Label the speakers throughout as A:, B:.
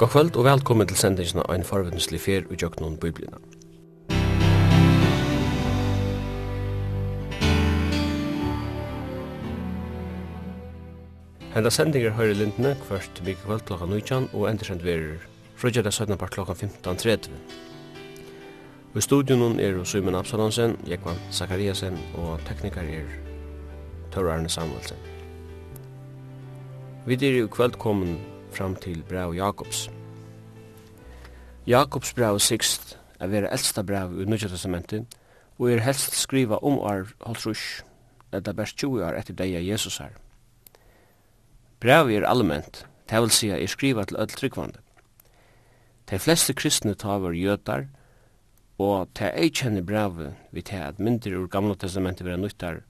A: God kvöld og velkommen til sendingen av en fer og jøknon biblina. Henda sendinger høyre lindene kvart mykje kvöld klokka 19 og endersend verer frugja det 17 part klokka 15.30. I studion er Simon Absalonsen, Jekvan Zakariasen og teknikar er Tørre Arne Samuelsen. Vi er i kvöld kommet fram til brev Jakobs. Jakobs brev 6 er vera eldsta brev i Nudja Testamentet og er helst skriva om ar halvtrus, etta best 20 år etter deg av Jesus her. Brev er allment, det vil sija er skriva til öll tryggvande. De fleste kristne tavar jötar, og te ei kjenne brevet vi te at myndir ur gamla testamentet vera nyttar,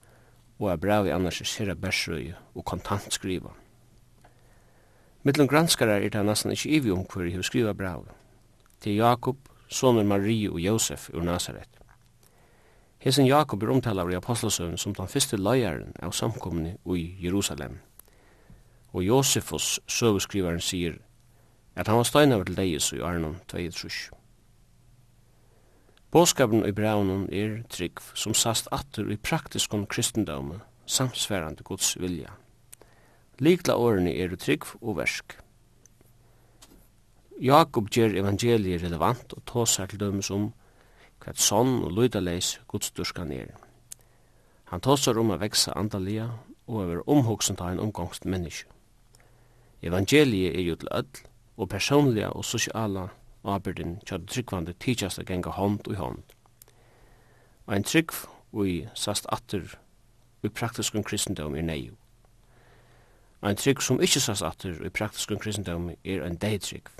A: og er brevet annars er sira bersrøy og kontant skriva. Mittlen granskarar er det nesten ikkje ivi om hver hun skriva brav. Til Jakob, sonur Marie og Josef ur Nazaret. Hesen Jakob er omtalar i Apostlesøvn som den fyrste leieren av samkomne i Jerusalem. Og Josefus søveskrivaren sier at han var steinar til deis i Arnon 23. Båskapen i braunen er trygg som sast atter i praktiskon kristendome samsverande Guds vilja. Likla årene er trygg og versk. Jakob gjør evangeliet relevant og tåsar til dømes om hva sånn og lydaleis godsdurskan er. Han tåsar om å veksa andalia og over omhugsen ta en omgangst menneske. Evangeliet er jo til ødel, og personliga og sosiala arbeidin tja tryggvande tidsast a genga hånd og hånd. Og en trygg og i sast atter og praktiskun kristendom er nei. Ein trygg som ikkje sas atur i praktiskum kristendom er ein deitrygg.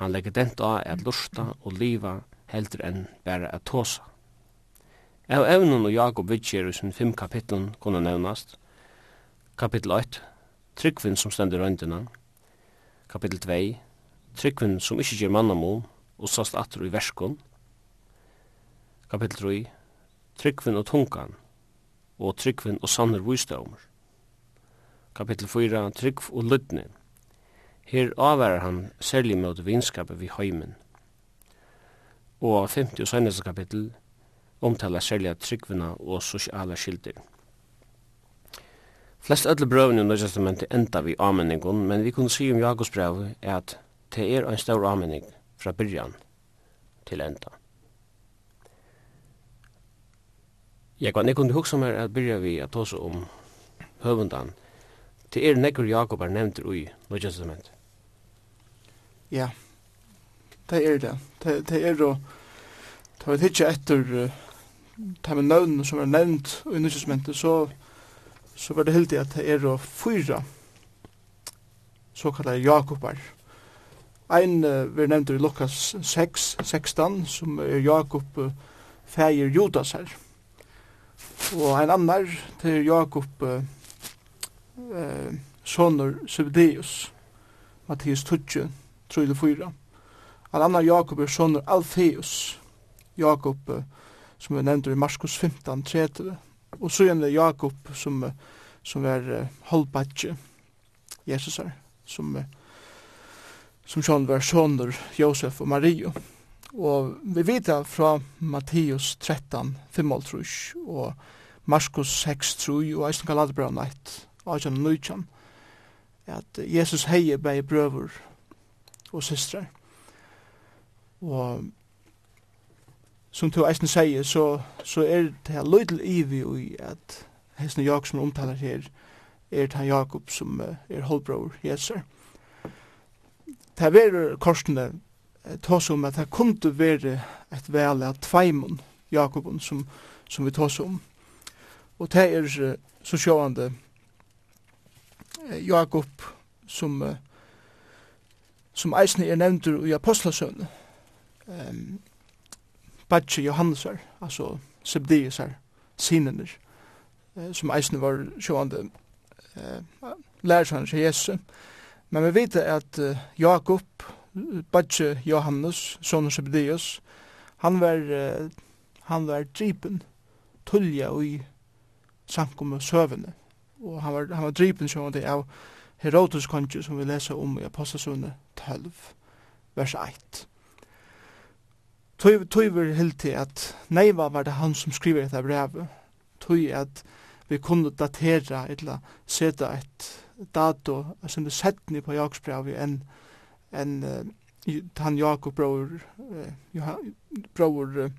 A: Han legger dent av at lusta og liva heldur enn bæra at tåsa. Av evnen og Jakob vidtjer i sin fem kapitlen kunne nevnast. Kapittel 8, tryggvinn som stendur røyndina. Kapittel 2, tryggvinn som ikkje gjer mannamon og sast atur i verskon. Kapittel 3, tryggvinn og tungan og tryggvinn og sannur vysdomur kapittel 4, Trygg og Lydne. Her avvarar han særlig mot vinskapet vi heimen. Og 50 og seneste kapittel omtalar særlig tryggvina og sosiala skildir. Flest ødle brøvene i Nødjestamentet enda vi avmenningon, men vi kunne si om Jakobs brev er at det er en stor avmenning fra byrjan til enda. Jeg kan ikke kunne hugsa meg at byrja vi at også om høvundan Det er nekker Jakob er nevnt ui Nødja Testament.
B: Ja, det er det. Det, det er det. Det var ikke etter det med nøvn som er nevnt i Nødja Testament, så, så var det heldig at det er det fyra såkallade Jakobar. Ein uh, vi nevnte i Lukas 6, 16, som er Jakob uh, fægir Judas her. Og ein annar til Jakob uh, eh, sonur Sebdeus, Mattias Tudje, 3-4. En annan Jakob er sonur Alfeus, Jakob eh, som vi nevnte i Marskos 15, 30. Og så er det Jakob som, som er eh, holdbadje, Jesus er, som, eh, som sjån var sonur Josef og Mario. Og vi vet det fra Matteus 13, 5, 3, og Marskos 6, 3, og Eisen Galaterbrau 1, 18 og 19, at Jesus heie bei brøver og systrar. Og som du eisen sier, så, så er det her løydel ivi i at hesten Jakob som omtaler her, er det Jakob som er holdbror, Jeser. Det er korsene tås om at det kunne være et vel av tveimun Jakobun som, som vi tås om. Og det er så sjående Jakob som som eisne er nevntur i apostlasøvn. Ehm Batje Johannesar, altså Sebdeisar, sinenir, som eisne var sjående eh, lærersvann til Jesu. Men vi vet at Jakob, Batje Johannes, sonen Sebdeus, han var, han var dripen tullja i samkommet søvende og han var, han var drypen sjående av Herodes konge som vi leser om i Apostasone 12, vers 1. Tøy Tøyver helt til at Neiva var det han som skriver dette brevet. Tøy at vi kunne datera eller seta et dato, som det settni på Jakobs brevet enn en, uh, han Jakob bror, uh, bror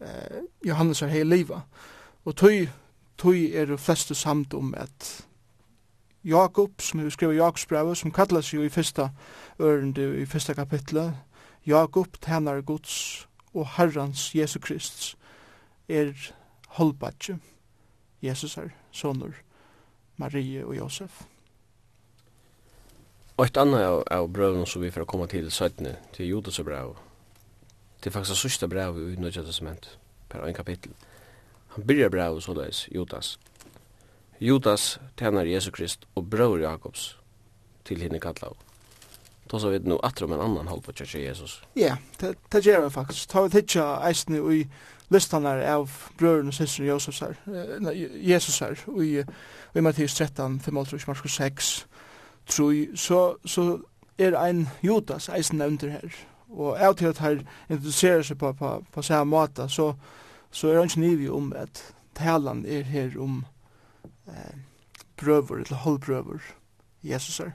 B: uh, Johannes har hei liva. Og tøy tog er de fleste samt om at Jakob, som vi skriver Jakobs brev, som kallas jo i fyrsta ørende, i fyrsta kapitlet, Jakob tænar Guds og Herrans Jesu Krist er holdbadje, Jesus er sonur, Marie og Josef.
A: Og et annet av, av brøvene som vi får komme til søttene, til Judas og brev, til faktisk sørste brev i Nødja Testament, per en kapittel. Han byrjar brev så leis, Judas. Judas tænar Jesu Krist og bror Jakobs til hinne kallar. Då så vet nu att om en annan håll på kyrkja Jesus.
B: Ja, det det gör jag faktiskt. Ta det inte eisne i listan där av bröderna och systrarna Josefs här. Jesus här i i Matteus 13, 35, Markus 6. Tror så så er ein Judas eisne under her. Og av til at her interesserer sig på, på, på samme måte, så, så er han ikke nivig om at talan er her om eh, bröver eller holdbrøver, Jesus er.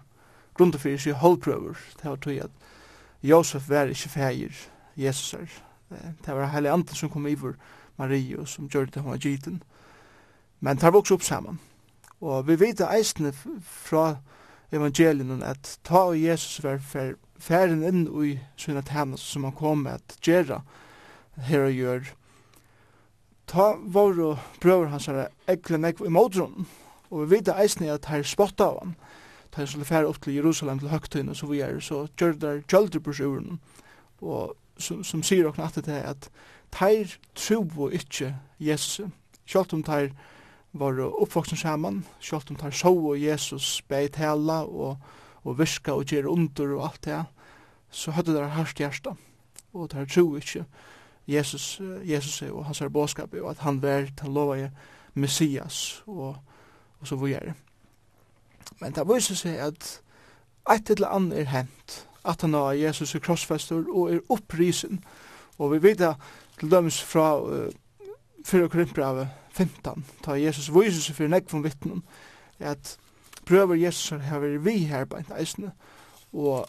B: Grunden for seg holdprøver, det var tog at Josef var ikke feir, Jesus er. Det var hele andre som kom iver Marie, og som gjør det hun var gyten. Men tar vokse opp sammen. Og vi vet eisene fra evangelien at ta og Jesus var færen inn i sinne tænas som han kom med at gjøre her og gjøre ta våre brøver hans her ekle nekv i modron, og vi vet eisne at her spotta av han, ta her skulle fære opp til Jerusalem til høgtøyne, så vi er, så gjør der gjølder på sjuren, og som, som sier okna at det er at teir trobo ikkje Jesus, sjalt om teir var oppvoksen saman, sjalt om teir så og Jesus bei tala og, og virka og gjer under og alt det, så høyde der hørst hjersta, og teir tro ikkje, Jesus, Jesus og hans er båskap og at han var til lova Messias og, og så videre. Men det viser seg at et eller annet er hent. At han har Jesus i krossfester og er opprisen og vi vet til dømes fra uh, 4 Korinthbrevet 15 ta Jesus viser seg for nekk von vittnen at prøver Jesus har vært vi her på en eisne og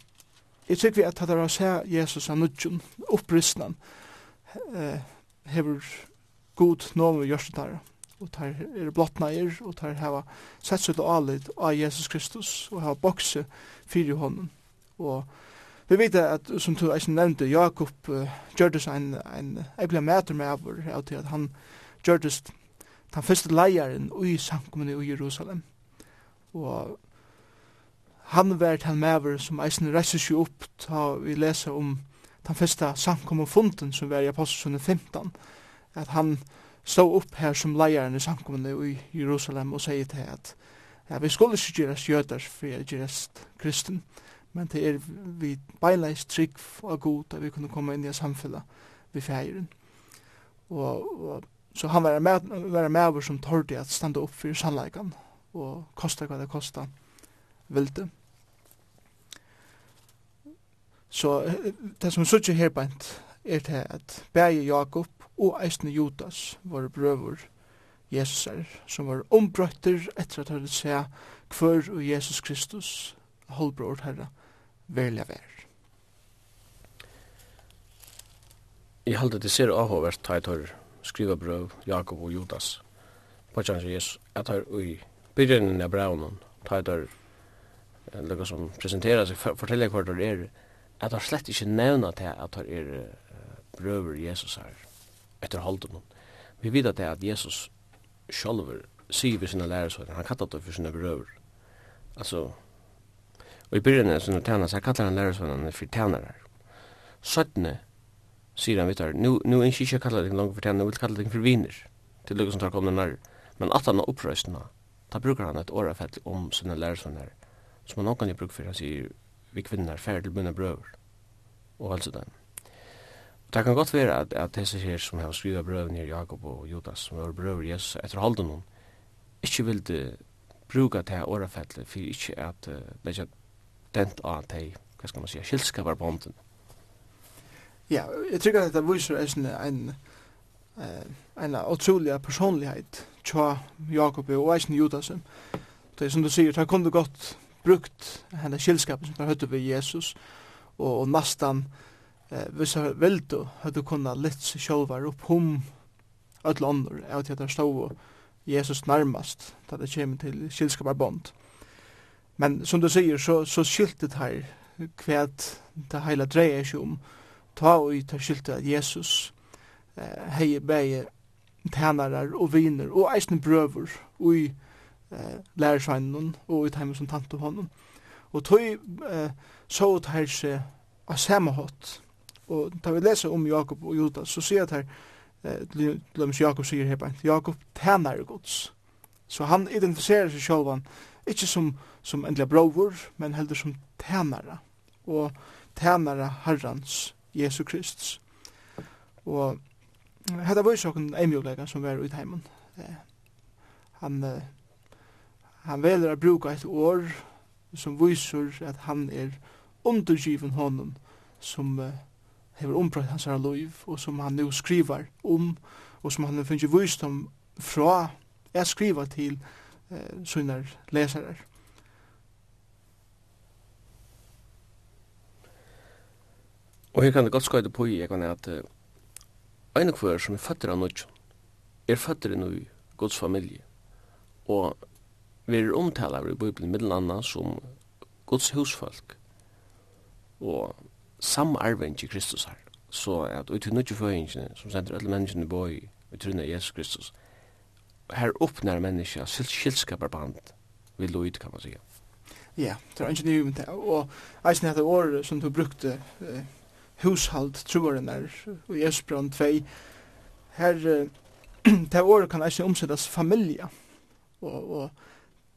B: jeg tykker vi at det er å se Jesus av nudgen opprisen eh, hever god nåm i gjørsten og der er blottna er, og der hava sett seg til alit av Jesus Kristus, og hava bokse fyrir hånden. Og vi vet at, som du eisen nevnte, Jakob uh, gjørdes en, en ebla meter med avur, av til at han gjørdes den første leieren i samkommunni i Jerusalem. Og han vært han mever som eisen reiser seg opp, ta vi leser om den første samkommunfunden som var i Apostelsunnen 15, at han stod upp her som leieren i samkommunen i Jerusalem og sier til at ja, vi skulle ikke gjøres jøder for jeg gjøres kristen, men det er vi beileis trygg og god at vi kunne komme inn i samfunnet ved feiren. Og, og, så han var med, var med over som torde at standa opp for sannleikan og kosta hva det kosta vilde. Så det som suttje her bænt er til at bæge Jakob og eisne Judas var brøver Jesus er, som var ombrøtter etter at han se hver og Jesus Kristus holdbror herra velja vær.
A: Jeg halte det ser avhåvert ta et hår skriva brøv Jakob og Judas på tjans Jesus at hår i byrjenen av braunen ta et hår lukka som presenterar seg fortelle hva det er at han slett ikke nevna til at han er brøver Jesus her etter holden. Vi vet at det at Jesus sjolver sier ved sine læresøyder, han kallar det for sine brøver. Altså, og i byrjan av sine tænas, han kallar han læresøyderne for tænarar. Søttene sier han vittar, nu, nu er ikke kallar det langt for tænar, nu vil kallar det for viner, til lukk som tar komne nær. Men at han har opprøystene, da brukar han et årafett om sine her, som han noen i bruk for, han sier, vi kvinner færre til bunna brøver og altså den. Og det kan godt være at, at disse her som har skrivet brøven her, Jakob og Judas, som var brøver Jesus etter halden noen, ikke ville bruka det her årafettle for ikke at uh, det ikke dent av det, hva skal man si, kjelskaper var bonden.
B: Ja, jeg tror at dette viser en, en, en, en utrolig personlighet tja Jakob og eisen Judas. Det er som du sier, det kunne godt brukt henne kjellskapen som han høyde ved Jesus, og, og nastan, eh, hvis han veldu, høyde kunna litt seg sjolvar opp hum, alle andre, av til at han stod Jesus nærmast, da det kommer til bond. Men som du sier, så, så skyltet her kvæt det heila dreier seg om, ta og i ta skyltet at Jesus eh, hei beie tænarar og viner og eisne brøver og i eh, lærersveinen og i teimen som tante honom. Og tog eh, så ut her seg av samme hatt. Og da vi leser om Jakob og Juda, så sier det her, eh, lømmes Jakob sier her beint, Jakob tænare gods. Så han identifiserer seg selv, han, ikke som, som endelig brover, men heller som tænare. Og tænare herrans, Jesu Kristus. Og Hetta var sjokk ein mjúkleika som var ut heimen. Eh, han han velger å bruka et år som viser at han er undergiven honom som uh, hever ombrøtt hans herre liv og som han nu skriver om og som han finner visdom fra jeg skriver til uh, sine lesere.
A: Og her kan det godt skøyde på i, jeg kan at uh, en kvar som er fatter av nødgjøn, er fatter i noe gods familie, og verður omtalar i Bibelen middel anna som Guds husfolk og samarvingi Kristus her. Så at ut i nødje føyingene som sender alle menneskene i bøy vi trunner Jesus Kristus her oppnær menneska skilskaparband vid Lloyd kan man sige.
B: Ja, det er ikke nye det. Og eisen heter året som du brukte eh, hushalt troaren der og Jesus brann 2, her, eh, det året kan eisen omsettes familie. Og, og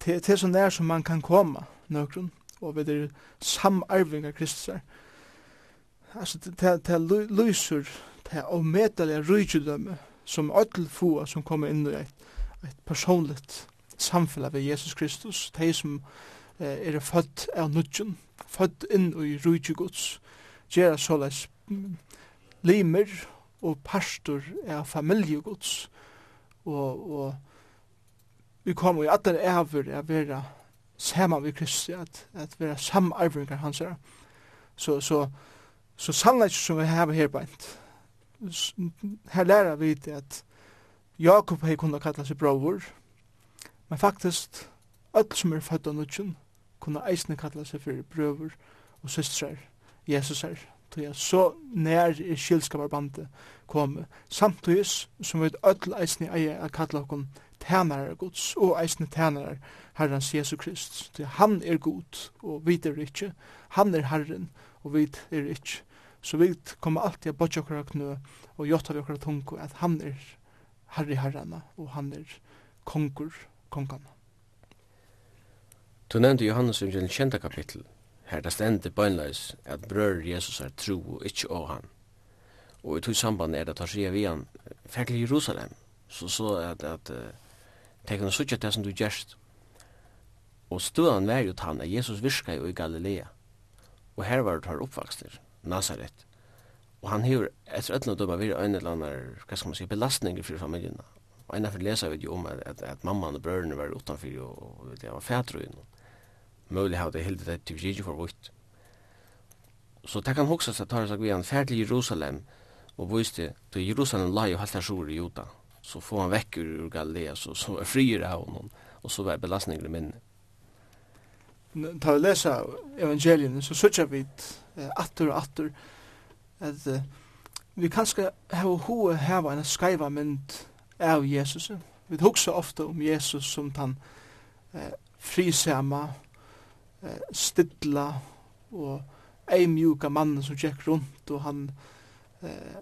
B: til, til så nær som man kan komme nøkron, og vi er samarving av kristusar. Altså, det, til lyser, til avmedelige rydgjødømme, som ødel få som kommer inn i et, et personligt samfunn av Jesus Kristus, de som eh, er født av nødgjøn, født inn i rydgjøgods, gjør såleis limer og pastor av familjegods, og, og vi kommer i at den er for å være sammen med Kristus, at, at vera samarvingar hans her. Så, så, så sannleik som vi har her beint, her lærer vi det at Jakob hei kunne kalla seg bror, men faktisk, alt som er født av nødgen, kunne eisne kalla seg for brøver og systrar, Jesus her. Tog jeg så nær i skilskaparbandet kom, samtidig som vi alle eisne eier a kalla okken tænare Guds og eisne tænare Herrens Jesu Krist. Til han er god, og vi er ikke. Han er Herren, og vi er ikke. Så vi kommer alltid a bodja okra knø og jotta vi okra tungu at han er Herre Herrana, og han er kongur kongana.
A: Du nevnte Johannes i den kjenta kapittel, her det stendte bøgnleis at brør Jesus er tro og ikkje å han. Og i tog samband er det tar sida vi han, fer til Jerusalem, så så at, at uh, tekken og suttja det som du gjerst. Og støðan var jo tann at Jesus virka jo i Galilea. Og her var det tar oppvaksner, Nazaret. Og han hefur etter öllna døma vir ein eller annar, hva skal man si, belastninger fyrir familjina. Og enn fyrir lesa vi jo om at, at, at mamman og brørene var utanfyr og, og det var fætru inn. Møylig hava det hildi det til fyrir for vutt. Så det kan hoksa seg tar seg vi han fær til Jerusalem og viste til Jerusalem la jo halta sjur i Juta så får han vekk ur Galilea så, så är frier av honom och så var belastningen i minne.
B: Ta vi läsa evangelien så söker vi attor och attor att uh, vi kanske har hoa hava en skaiva mynd av Jesus. Vi hugsa ofta om Jesus som han eh, uh, frisama, eh, uh, og ei mjuka mannen som gikk rundt og han eh,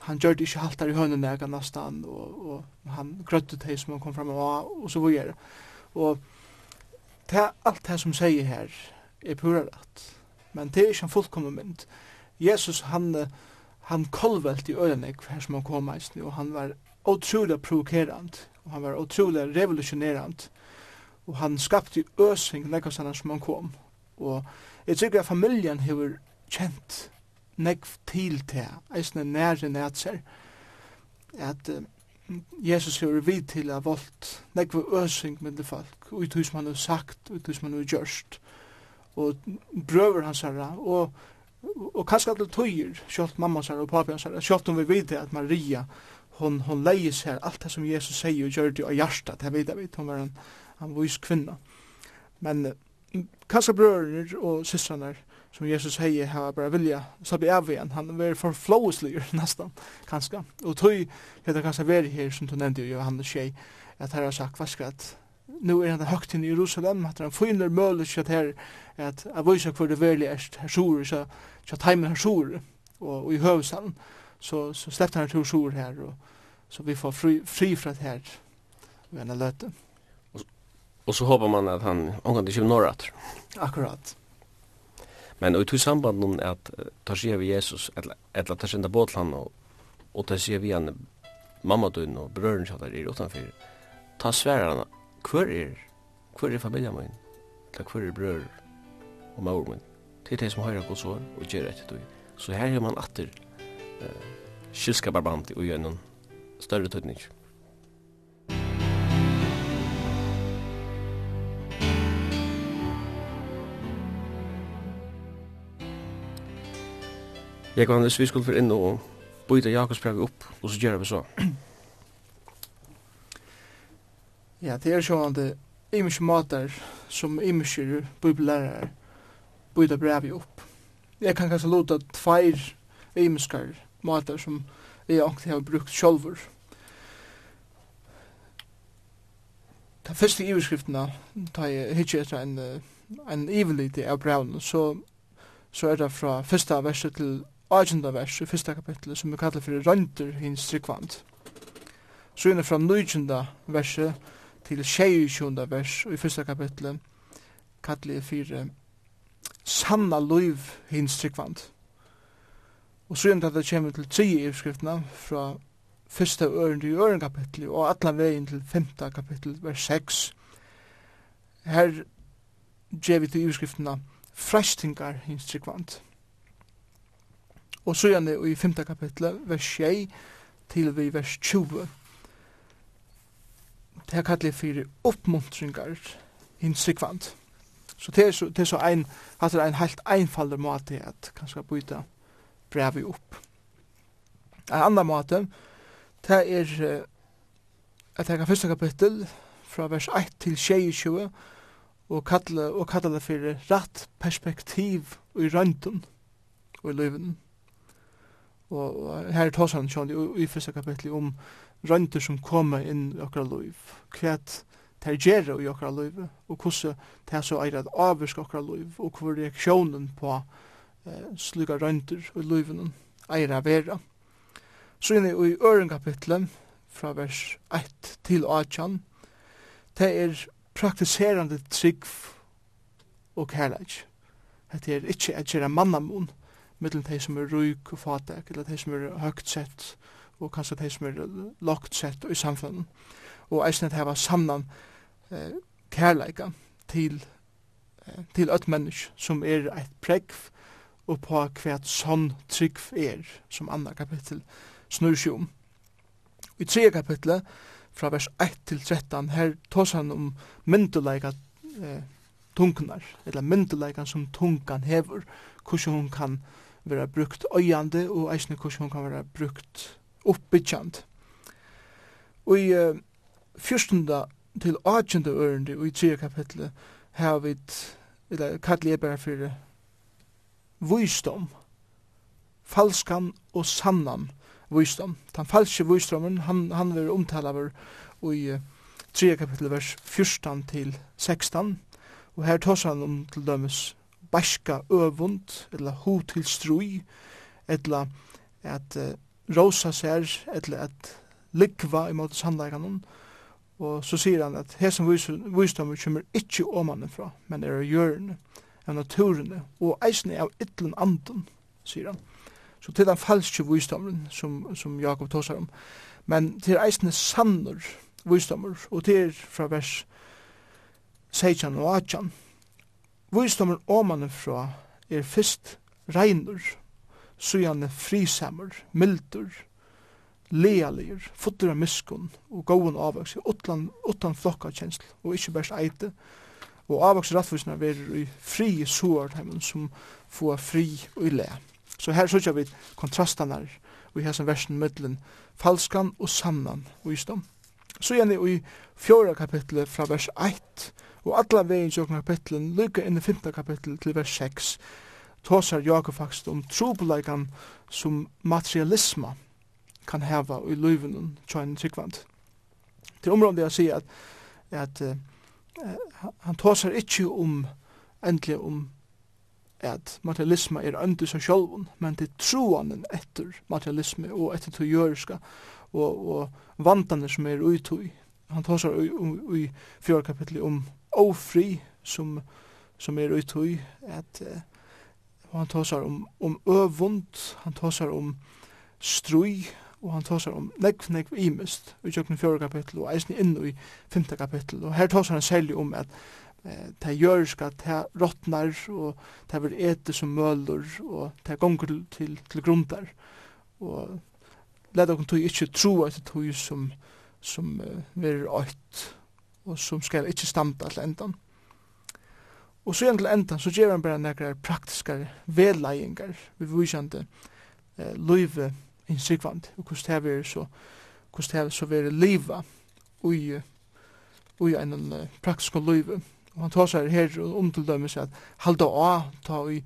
B: han gjør det ikke halter i hønen jeg nesten, og, og han grøtte det som han kom fram og, og så videre. Og det, alt det som sier her er pura rett, men det er ikke en fullkommen mynd. Jesus, han, han kolvelt i øyne hver som han kom eisen, og han var utrolig provokerant, og han var utrolig revolutionerant, og han skapte øsing nekka sannan som han kom. Og jeg tykker at familien hever kjent nekv til til, eisne nære nætser, at uh, Jesus hefur vid til a volt nekv øsing mellom folk, ut hos man har sagt, ut hos man har gjørst, og brøver hans herra, og og kanskje alle tøyer, sjølt mamma og papi hans herra, sjølt om vi vet at Maria, hon, hon leier seg alt det som Jesus sier og gjør det av hjertet, det vet jeg vet, hun var en, en vis kvinna. Men kanskje brøver og systrene som Jesus hei har bara vilja slappe av igjen. Han er for floweslier nesten kanskje Og tøy kan det kanskje veri her, som du nevnte i Johannes 6, at her har sagt, hva skal at nu er han høgt inn i Jerusalem, at han finner møle at her, at jeg viser hvor det verlig er her hersur, så jeg tar med hersur, og i høvsalen, så, så släppte han til hersur her, og så vi får fri, fri fra det her, ved en løte.
A: Og så håper man at han omgang til 20 år
B: Akkurat.
A: Men og i tog samband noen at tar sier vi Jesus, eller tar sier båt han, og, og tar sier vi han mamma dun og brøren kjallar er utanfyr, ta sværer han, hver er, hver er familien min, eller hver er brør og maur min, til de som høyre gods år og gjør etter tog. Så her har man atter uh, kylskaparbandet og gjennom større tøytning. Jeg kan hvis vi skulle for inn og byta Jakobsbrevet opp, og så gjør vi så.
B: Ja, det er sånn at det er mye mater som er mye bibelærare byta brev opp. Jeg kan kanskje lota tveir imiskar mater som jeg ikke har brukt sjolver. Den første iverskriftene, da jeg hittir etter en, en ivelite av brevene, så, så er det fra første verset til 18. vers i fyrsta kapitlet som vi kallar for røndur hins tryggvand. Så inne fra 19. verset til 22. vers i fyrsta kapitlet kallar jeg fyrir sanna Luiv hins tryggvand. Og så inne det kommer til 3 i skriftene fra fyrsta øren til øren kapitlet og atlan vegin til 5. kapitlet vers 6. Her gjev vi til i skriftene frestingar hins tryggvand og så gjerne i 5. kapitlet, vers 6 til vi vers 20. Det er kallet for oppmuntringar innsikvant. Så det er så, det er så ein, at det er en helt einfalder måte at kanskje byta brevet opp. En annan måte, det er at det er første kapittel fra vers 1 til 22 og kallet og kallet det fyrir ratt perspektiv i røyndun og i løyvunnen. Og her er tåsan sjån i fyrsta kapitli om røyndur som koma inn i okra loiv. Kvæt ter gjerra i okra loiv, og kosse ter så eirat avvirsk okra loiv, og hvor reaksjonen på eh, sluga røyndur i loivenen eira vera. Så inn i øren kapitlet, fra vers 1 til 8, det er praktiserande trygg og kærleik. Det er ikkje at gjerra mannamun, mittlen de som er røyk og fatek, eller de som er høgt sett, og kanskje de som er lagt sett i samfunnet. Og eisen at heva samnan eh, kærleika til, eh, til et mennesk som er eit pregv og på hvert sånn trygg er, som andre kapittel snur seg om. I tre kapittel, fra vers 1 til 13, her tås han om mynduleika eh, tungnar, eller mynduleikan som tungan hever, hvordan hun kan vera brukt øyande, og eisne hvordan hun kan vera brukt oppbyggjand. Og i uh, fyrstunda til 18. ørende, og i tredje kapitlet, har vi, eller kallet jeg bare for vysdom, falskan og sannan vysdom. Den falske vysdomen, han, han vil omtale over i uh, 3. kapitlet vers 14 til 16, og her tås han om til dømes bæska övund eller ho til strui, eller at uh, rosa sær, eller at likva i måte sannleikanum, og så sier han at hesen visdommer kommer ikkje fra men er av av naturene, og eisne av ytlen anden, sier han. Så til den falske visdommeren som, som Jakob tåsar om, men til eisne sannur visdommer, og til fra vers 16 og 18, Visdomen omanifra er fyrst reinur, sujane frisamur, mildur, lealir, fottur av miskun og góun avvaks, utan, utan flokka kjensl og ikkje best eite, og avvaks rattvisna verur i fri suartheimen som få fri og i lea. Så her sørger vi kontrastanar og i hessan versen middelen falskan og sannan visdom. Så gjerne i fjóra kapitlet fra vers 1 og alla vegin sjokkna kapitlen, lyka inn i fymta kapittel til vers 6, tåsar Jakob faktisk om trobelegan som materialisma kan heva i løyvunnen tjøyne tryggvand. Til området jeg sier at, at uh, han tåsar ikkje om endelig om at materialisme er øndi seg sjálfun, men til troanen etter materialisme og etter to jøriska og, og vantane som er uitui. Han tåsar ui, ui, ui fjörkapitli om ofri som, som er uthøy, at uh, han tåsar om, om øvund, han tåsar om strui, og han tåsar om nekv, nekv imist, i tjøkken 4 kapittel, og eisen inn i 5 kapittel, og her tåsar han særlig om at eh, det gjørska, ta råtnar, og det vil ete som møller, og det gonger til, til, til grundar, og let okkur tog ikkje tro at det tog som, som uh, verir ått, og som skal ikkje standa til endan. Og så til endan, så gjer han bare nekrar praktiskar vedleiingar, vi vysjande eh, løyve innsikvand, og hvordan det er så, hvordan det her så veri liva ui, ui en uh, praktisk løyve. Og han tar seg her og omtildømme seg at halda å ta i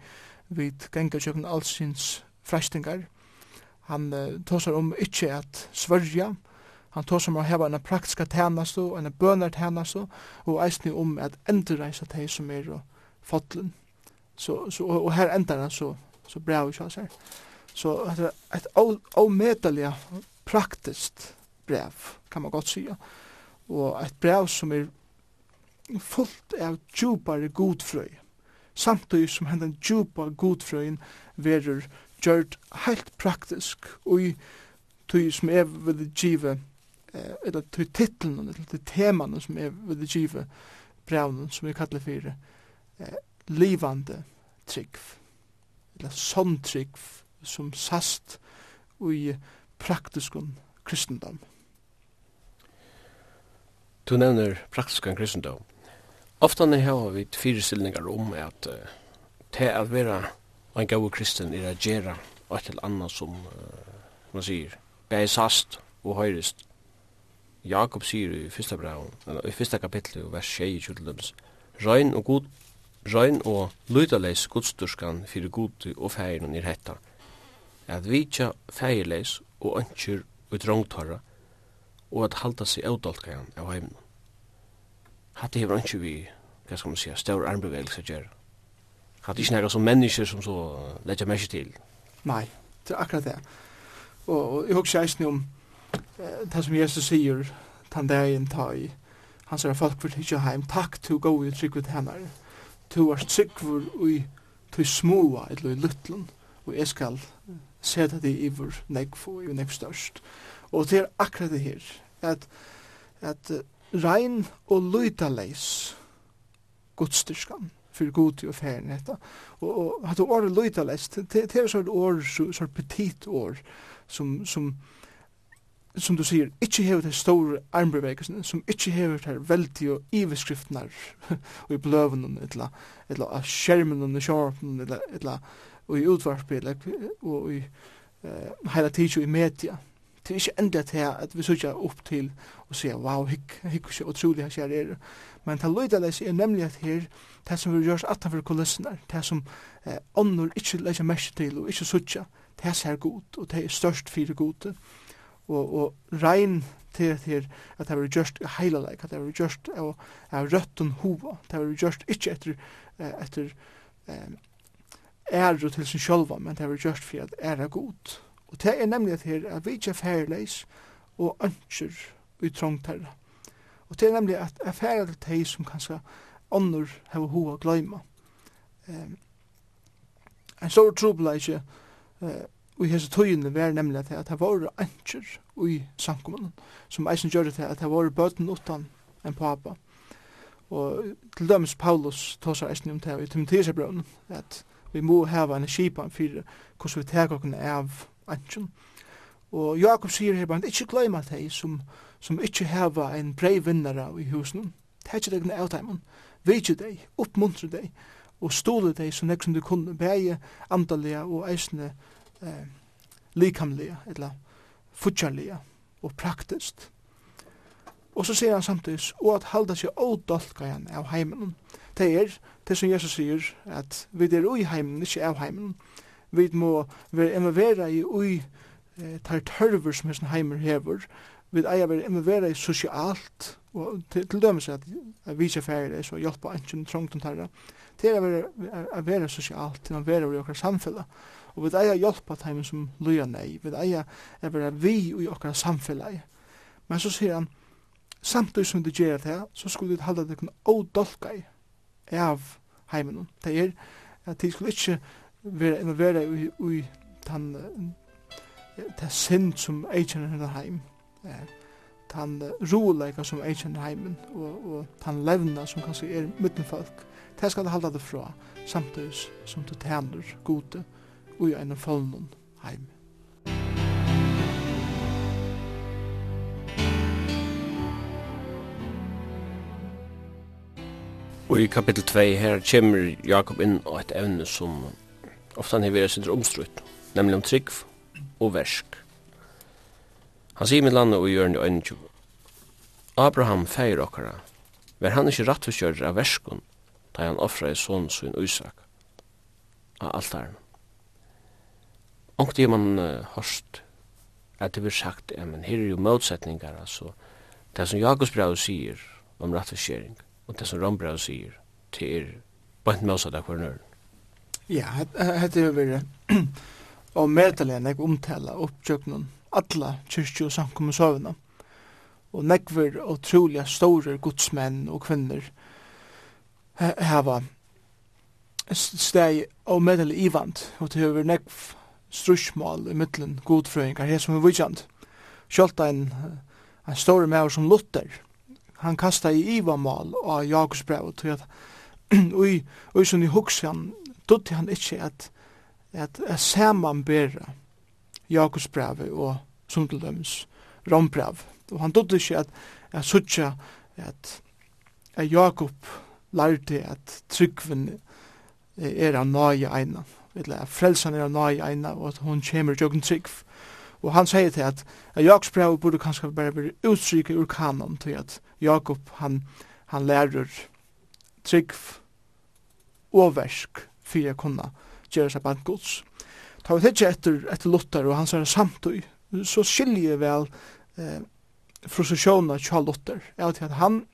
B: vid genga kjøkken allsins frestingar. Han uh, tar seg om ikkje at svørja, Han tar som å heva en praktiska tænast og en bønar tænast og eisne om at endurreisa teg som er og fotlen. Så, så, og, og her endar han så, så bra vi kjans her. Så at det er et avmedelig praktiskt brev, kan man godt sija. Og et brev som er fullt av djupare godfrøy. Samtidig som hendan djupa godfrøyen verur gjørt heilt praktisk og i tog som er vil give eller til titlen, eller til temaen som er ved det givet brevnen, som vi kallar for eh, livande trygg, eller sånn trygg, som sast i praktiskun kristendom.
A: Du nevner praktiskun kristendom. Ofta når har vi fyrestillingar om at uh, til at vera en gau kristen er at gjerra og et eller annet som uh, man sier, bæg sast og høyrist Jakob sier i fyrsta brev, i fyrsta kapitlet, vers 6 i kjuldelums, Røyn og god, røyn og lydaleis godsturskan fyrir godi og feirin er hetta, at vitja feirleis og ønskjur og drongtarra, og at halda seg avdolkajan av heimna. Hatt hefur ønskjur vi, hva skal man sier, stør armbevegelse gjer. Hatt ikkje nekka som mennesker som så letja mersi til.
B: Nei, det er akkurat det. Og, og jeg husker eisen om det som Jesus sier, den dagen ta i, han sier folk for ikke heim, takk to gå i trygg tryggvet hennar, to trygg for i to små, eller i luttlen, og jeg skal seta det i vår negfo, i vår negf størst. Og det er akkurat det her, at, at rein og luita leis godstyrskan, fyrir god og færen hetta. Og, og hatt året lydaleis, det, det er sånn år, sånn petit år, som, som, som som du sier, ikkje hever de store armbevegelsene, som ikkje hever de veldig og iveskriftene og i bløvene, etla, etla av skjermen og sjåpen, etla, etla, og i utvarpet, etla, og i uh, heila tiden i media. Det er ikke enda til at vi sier opp til og sier, wow, hikk, hikk, hikk, utrolig hikk, hikk, hikk, Men ta løyda leis er nemlig at her, det som vi gjørs atanfor kulissene, det som eh, ånder ikke leis merke til og ikke sier, det er her god, og det er størst fire gode og, og rein til, til at det var gjørst heilaleg, at det var gjørst av, av røtten hova, det var gjørst ikkje etter, etter um, ære til sin sjølva, men det var gjørst for at ære god. Og det er nemlig at her at vi ikke er færleis og ønsker i trångt trongtarra. Og det er nemlig at er færre til teg som kanskje ånder heva hova gløyma. Um, en stor trobla uh, I hese tøyene var nemlig at det var anker i samkommunen, som eisen gjør det at det var bøten utan en papa. Og til dømes Paulus tåsar eisen om det i Timotheusbrønnen, at vi må hava en kipan fyrir hvordan vi tek okken av anken. Og Jakob sier her, bare, ikkje glem at de som, som ikkje hava en brei vinnare i husen, tek deg av dem, vidje deg, oppmuntre deg, og stole deg som nek som du kunne, bæge andalega og eisne eh, likamliga, eller futjarliga og praktiskt. Og så sier han samtidig, og at halda seg ådolkajan av heimen. Det er, det som Jesus sier, at vi er ui heimen, ikke av heimen. Vi må være involvera i ui eh, tar tørver som hessen heimer hever. Vi eier være involvera i sosialt, og til, til dømes at, at vi ser færre så hjelpa enten trångt om tarra. Det er å være, sosialt, til å være i okra samfella og vi eier hjelpa teim som løya nei, vi eier er vera vi i okkara samfellag. Men så sier han, samtidig som du gjør det så skulle du halda det kun odolka i av heimen. Det er at de skulle ikke være involvera i, i den, det synd som eikjenner hennar heim. Eh, tan roleika som eikjenner heimen og, og tan levna som kanskje er mittenfolk. Det skal du halda det fra samtidig som du tæner gode og i en heim.
A: Og i kapittel 2 her kommer Jakob inn og et evne som ofta han hever sin omstrutt, nemlig om trygg og versk. Han sier med landet og gjør han i øynene Abraham feir okkara, ver han ikkje rattforskjører av verskun, da han offra i sånn sin Isak av altaren. Ongt er man uh, hørst at det blir sagt, ja, men her er jo motsetningar, altså, det som Jakobs brev sier om rattfiskering, og det som Rom brev sier, det er bare en motsatt av hver
B: Ja, hette er jo vi og medelen jeg omtala oppkjøknen, alla kyrkju og samkommu samkommensøvene, og nekver og trolig store godsmenn og kvinner hava steg og medel ivant, og det er jo nekv strusmål i mittlen godfrøyngar her som er vidjand. Sjolta en, en stor maur som Luther, han kasta i ivamal av Jakobs brev, tog at ui, ui som i han dutti han ikkje at at, at samanbera Jakobs brev og sundeldøms rombrev. Og han dutti ikkje at, at suttja at, at Jakob lærte at tryggvinn er av nøye einan eller at frelsan er nøy eina, og at hon kjemur jokken trygg. Og han sier til at, at Jakobs brev burde kanskje bare bli utstryket ur kanon, til at Jakob, han, han lærer trygg og versk, fyrir å kunne gjøre seg bant gods. Ta vi ikke etter, etter Luther og han sier samtøy, så skiljer vel eh, frustrasjonen av Luther, er at han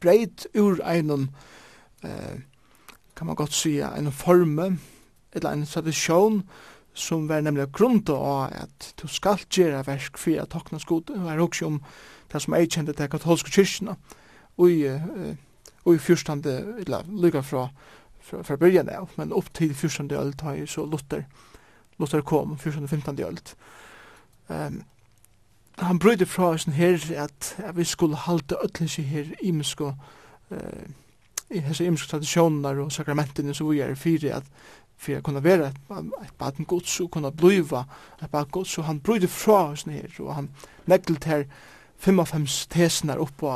B: breit ur einon, eh, kan man godt sija, en forme, eller en tradisjon som var nemlig grunnt av at du skal gjøre versk for å takne skod, Det var også om det som jeg kjente til katolske kyrkene og i, og i fyrstande, eller lykka fra, fra, fra byrjan av, men opp til fyrstande ølt har jeg så Luther, Luther kom, fyrstande, femtande ølt. Um, han brøyde fra oss her at, at vi skulle halte ødelse her imensko, uh, i hese imensko tradisjoner og sakramentene som vi er fyrir at for å kunne være et baden gods og kunne bliva et baden gods og han brydde fra oss ned og han neglet her 55 tesenar oppe på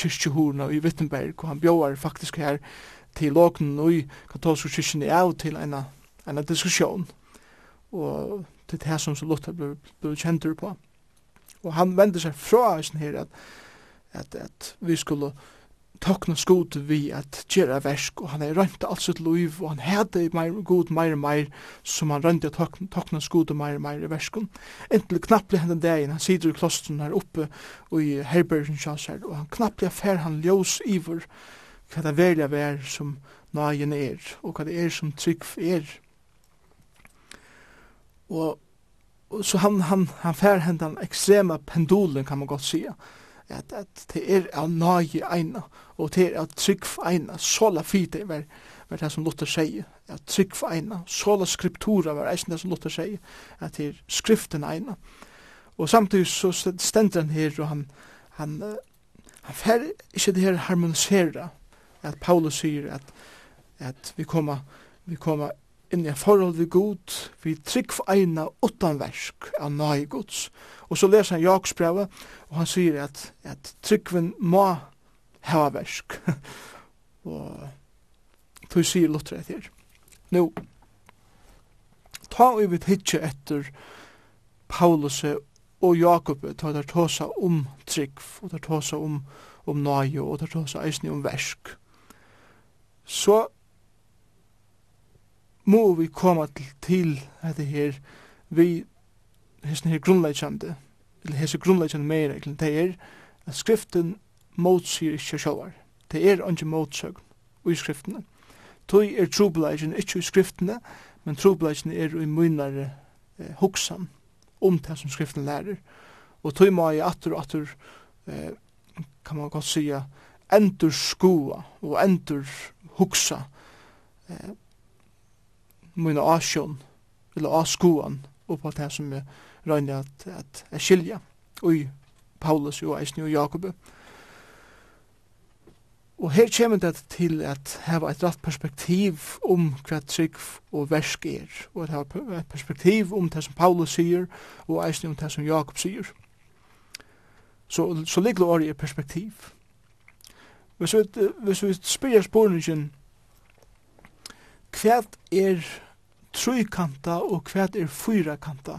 B: kyrkjehorna i Wittenberg og han bjóar faktisk her til lågen og i katolsk kyrkjen er av til en, en diskusjon og til det som så Luther ble, ble kjentur på. Og han vende seg fra oss ned at, at, at vi skulle tokna skot vi at gjera versk og han er rønt alt sitt liv og han hade meir god meir meir som han rønt at tokna, tokna skot meir meir i verskun entel knappli hendan dagen han sitter i klostren her oppe og i herbergen sjasar og han knappli affær han ljós ivor, hva det velja vær som nagen er og hva det er som trygg er. Og, og så han, han, han fer hendan ekstrema pendulen kan man godt sia, at, at det er av nage eina og til at trygg for eina, såla fite var, var det som Luther sier, at trygg for eina, såla skriptura var eisen det som Luther sier, at det er skriften eina. Og samtidig så stender han her, og han, han, han fer ikke det her harmonisera, at Paulus sier at, at vi kommer, vi kommer inn i en forhold vi god, vi trygg for eina utan versk av nøy gods. Og så leser han Jakobsbrevet, og han sier at, at tryggven må hava versk. og tog sier Luther etter. Nå, ta og vidt hitje etter Paulus og Jakob, ta der tåsa om trygg, og der tåsa om, om nøye, og der tåsa eisne om versk. Så må vi koma til, til dette her, vi hesten her grunnleggjande, eller hesten grunnleggjande meira, det er at skriften motsier ikkje sjálvar. Det er ikke motsøgn i skriftene. Tøy er trobladjen ikkje i skriftene, men trobladjen er i munnare eh, hoksan om det som skriftene lærer. Og tøy må jeg atur og atur, eh, kan man godt sija, endur skoa og endur hoksa eh, munna asjon, eller askoan, og på det som er røyner at, at jeg skilja, og Paulus og Eisni, og Jakob. Og her kommer det til at hava et rett perspektiv om hva trygg og versk er, og at hava et perspektiv om det som Paulus sier, og eisne om det som Jakob sier. Så, så ligger det i perspektiv. Hvis vi, hvis vi spyrir spurningen, hva er trykanta og hva er fyrakanta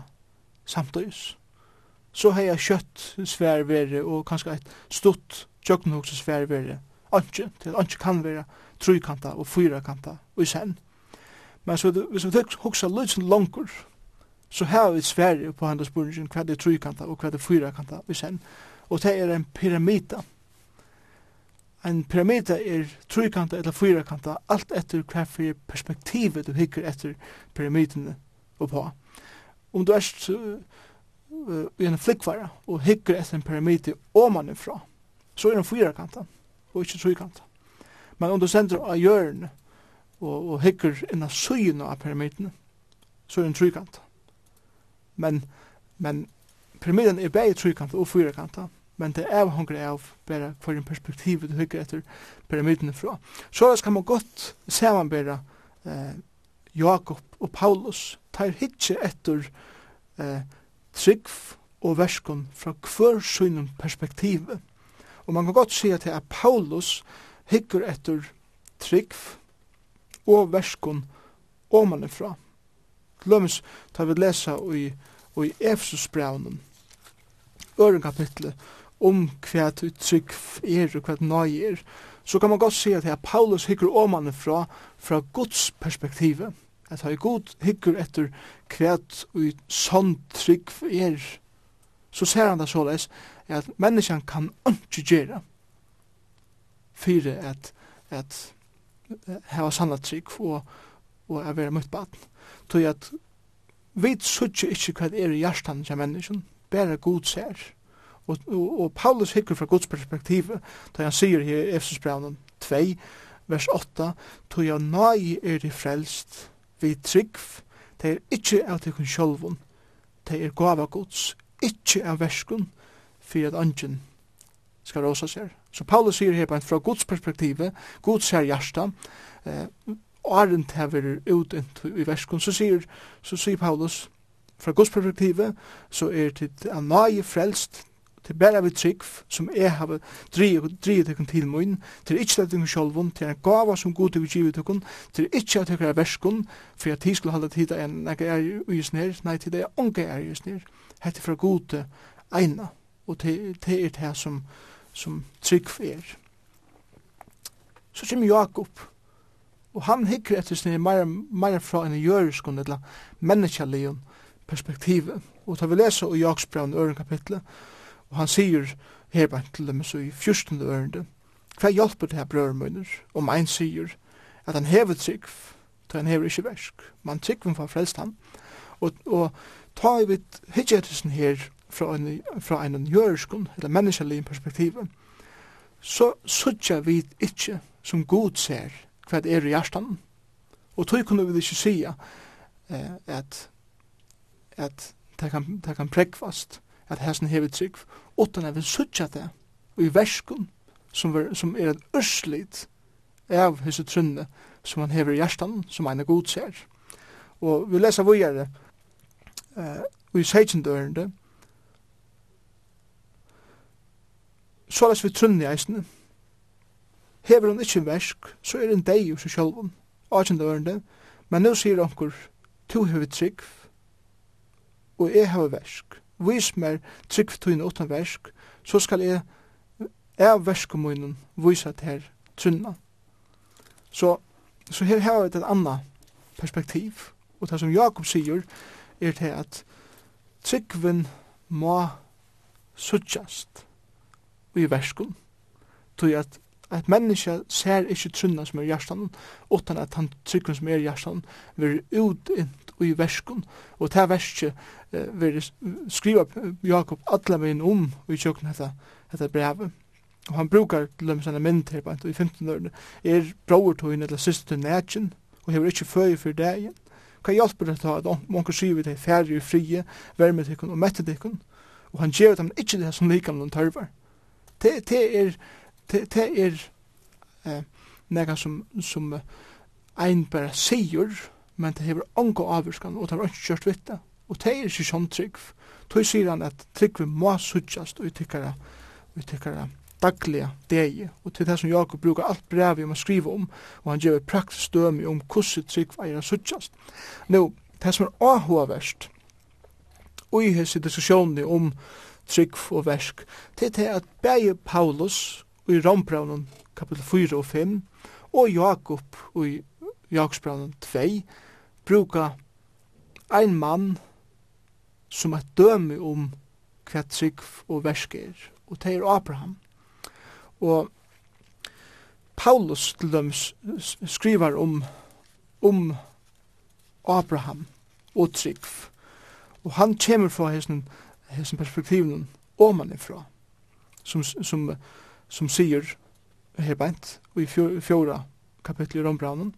B: samtøys? Så har jeg kjøtt sværvere og kanskje et stort tjøkkenhoksesværvere anki, til anki kan vera trykanta og fyrakanta og i sen. Men så, hvis vi tøk hoksa løysen langur, så har vi Sverige på hans spurningin hva det er trykanta og hva det er fyrakanta og i sen. Og det er en pyramida. En pyramida er trykanta eller fyrakanta, alt etter hva for perspektivet du hikker etter pyramidene og på. Om du er uh, i en flikkvara og hikker etter en pyramide omanifra, så er den fyrakanta og ikke trykant. Men om du sender av hjørne og, og hikker innan søyene av pyramidene, så er det en trykant. Men, men pyramiden er bare trykant og fyrekant, men det er hongre av bare for en perspektiv du hikker etter pyramidene fra. Så skal man godt samanbære eh, Jakob og Paulus tar hitje etter eh, trygg og verskon fra hver synum perspektivet Og man kan godt se til at Paulus hikker etter trygg og verskon omanifra. Lømmes tar vi lesa i, i Efesusbraunen, øren kapitlet, om hva trygg er og hva nøy er, så kan man godt si at Paulus hikker omanifra fra Guds perspektiv, at her god hikker etter hva i sånn trygg er, så ser han det såleis at menneskan kan ikke gjøre for at, at hava sanna trygg og, og er vera møtt baden. Tog at vi sutje ikke hva det er i hjertan til menneskjan, bare god ser. Og, og, og Paulus hikker fra Guds perspektiv, da han sier her i Efsusbraunen 2, vers 8, tog jeg nøy er de frelst, vi trygg, det er ikke av til kun sjolvun, det er gava gods, ikkje av verskun for at angen skal rosa seg. Så Paulus sier her på fra Guds perspektiv, Guds ser hjärsta, eh, og arent hever ut i verskun, så sier, så sier Paulus, fra Guds perspektiv, så er det en nøye frelst, til bæra vi trygg, som er hava drivet dere til min, til ikkje det dere selv, til en gava som god til givet dere, til ikkje at dere er verskun, for at de skulle halda tid en jeg er i snir, nei, til det jeg ikke er i snir hette fra gode eina, og det, er det som, som trygg er. Så kommer Jakob, og han hikker etter sin meira, fra en jøriskund, eller menneskjallion perspektivet. Og da vi leser i Jakobsbraun øren kapitlet, og han sier her bare til dem så i 14. ørende, hva hjelper det her brødremøyner om ein sier at han hever trygg, til han hever ikke versk, Man trygg for frelst han, og, og ta i vidt hidgettelsen her fra en, fra en jøriskun, eller menneskelig perspektiv, så sutja vi ikkje som god ser hva det er i hjertan. Og tog kunne vi ikkje sia eh, at, at det kan, det kan prekvast, at hessen hever trygg, utan at vi sutja det i verskun, som, ver, som er et urslit av hese trunne som han hever i hjertan, som han er god ser. Og vi leser vujere uh, i seitjendørende, så lest vi trunn i eisene. hever hun ikkje versk, så er en deg jo seg sjálfum, atjendørende, men nu sier onkur, to hever trygg, og jeg hever versk, vis mer trygg tøyne utan versk, så skal jeg av verskommunen vise til her trunna. Så, så her har vi et anna perspektiv, og det som Jakob sier, er til at tryggven må suttjast i verskun. Tog at at menneska ser ikkje trunna som er hjertan, utan at han tryggven som er hjertan vil utint i verskun, og ta verskje eh, vil skriva Jakob alla min om i tjokken hetta, dette brevet. Og han brukar til dem sånne mynd her, i 15 årene, er bror tog inn eller syster til nætjen, og hever ikkje føy for degen, Hva hjelper det til at onker sier vi til færre i frie, verme til og mette til og han gjør dem ikke det som likam noen tørvar. Det, det er, det, det er eh, nega som, som ein bare sier, men det hever onko avvurskan, og det har ikke kjørt vitt. Og det er ikke sånn trygg. Tøy sier han at trygg vi må suttjast og vi tykkara, vi tykkara, dagliga degi. Og til det som Jakob brukar alt brevi om å skriva om, og han gjør praktisk dømi om hvordan trygg eier han suttjast. Nå, det som er avhåverst, og i hese diskusjonen om trygg og versk, til det at begge Paulus i Rombraunen kapitel 4 og 5, og Jakob i Jakobsbraunen 2, brukar ein mann som er dømi om hva trygg og versk er, og det er Abraham. Og Paulus til dem skriver om, om Abraham og Trygg. Og han kommer fra hessen, hessen perspektiven omanifra, som, som, som sier her beint, og i fjora kapittel i Rombraunen,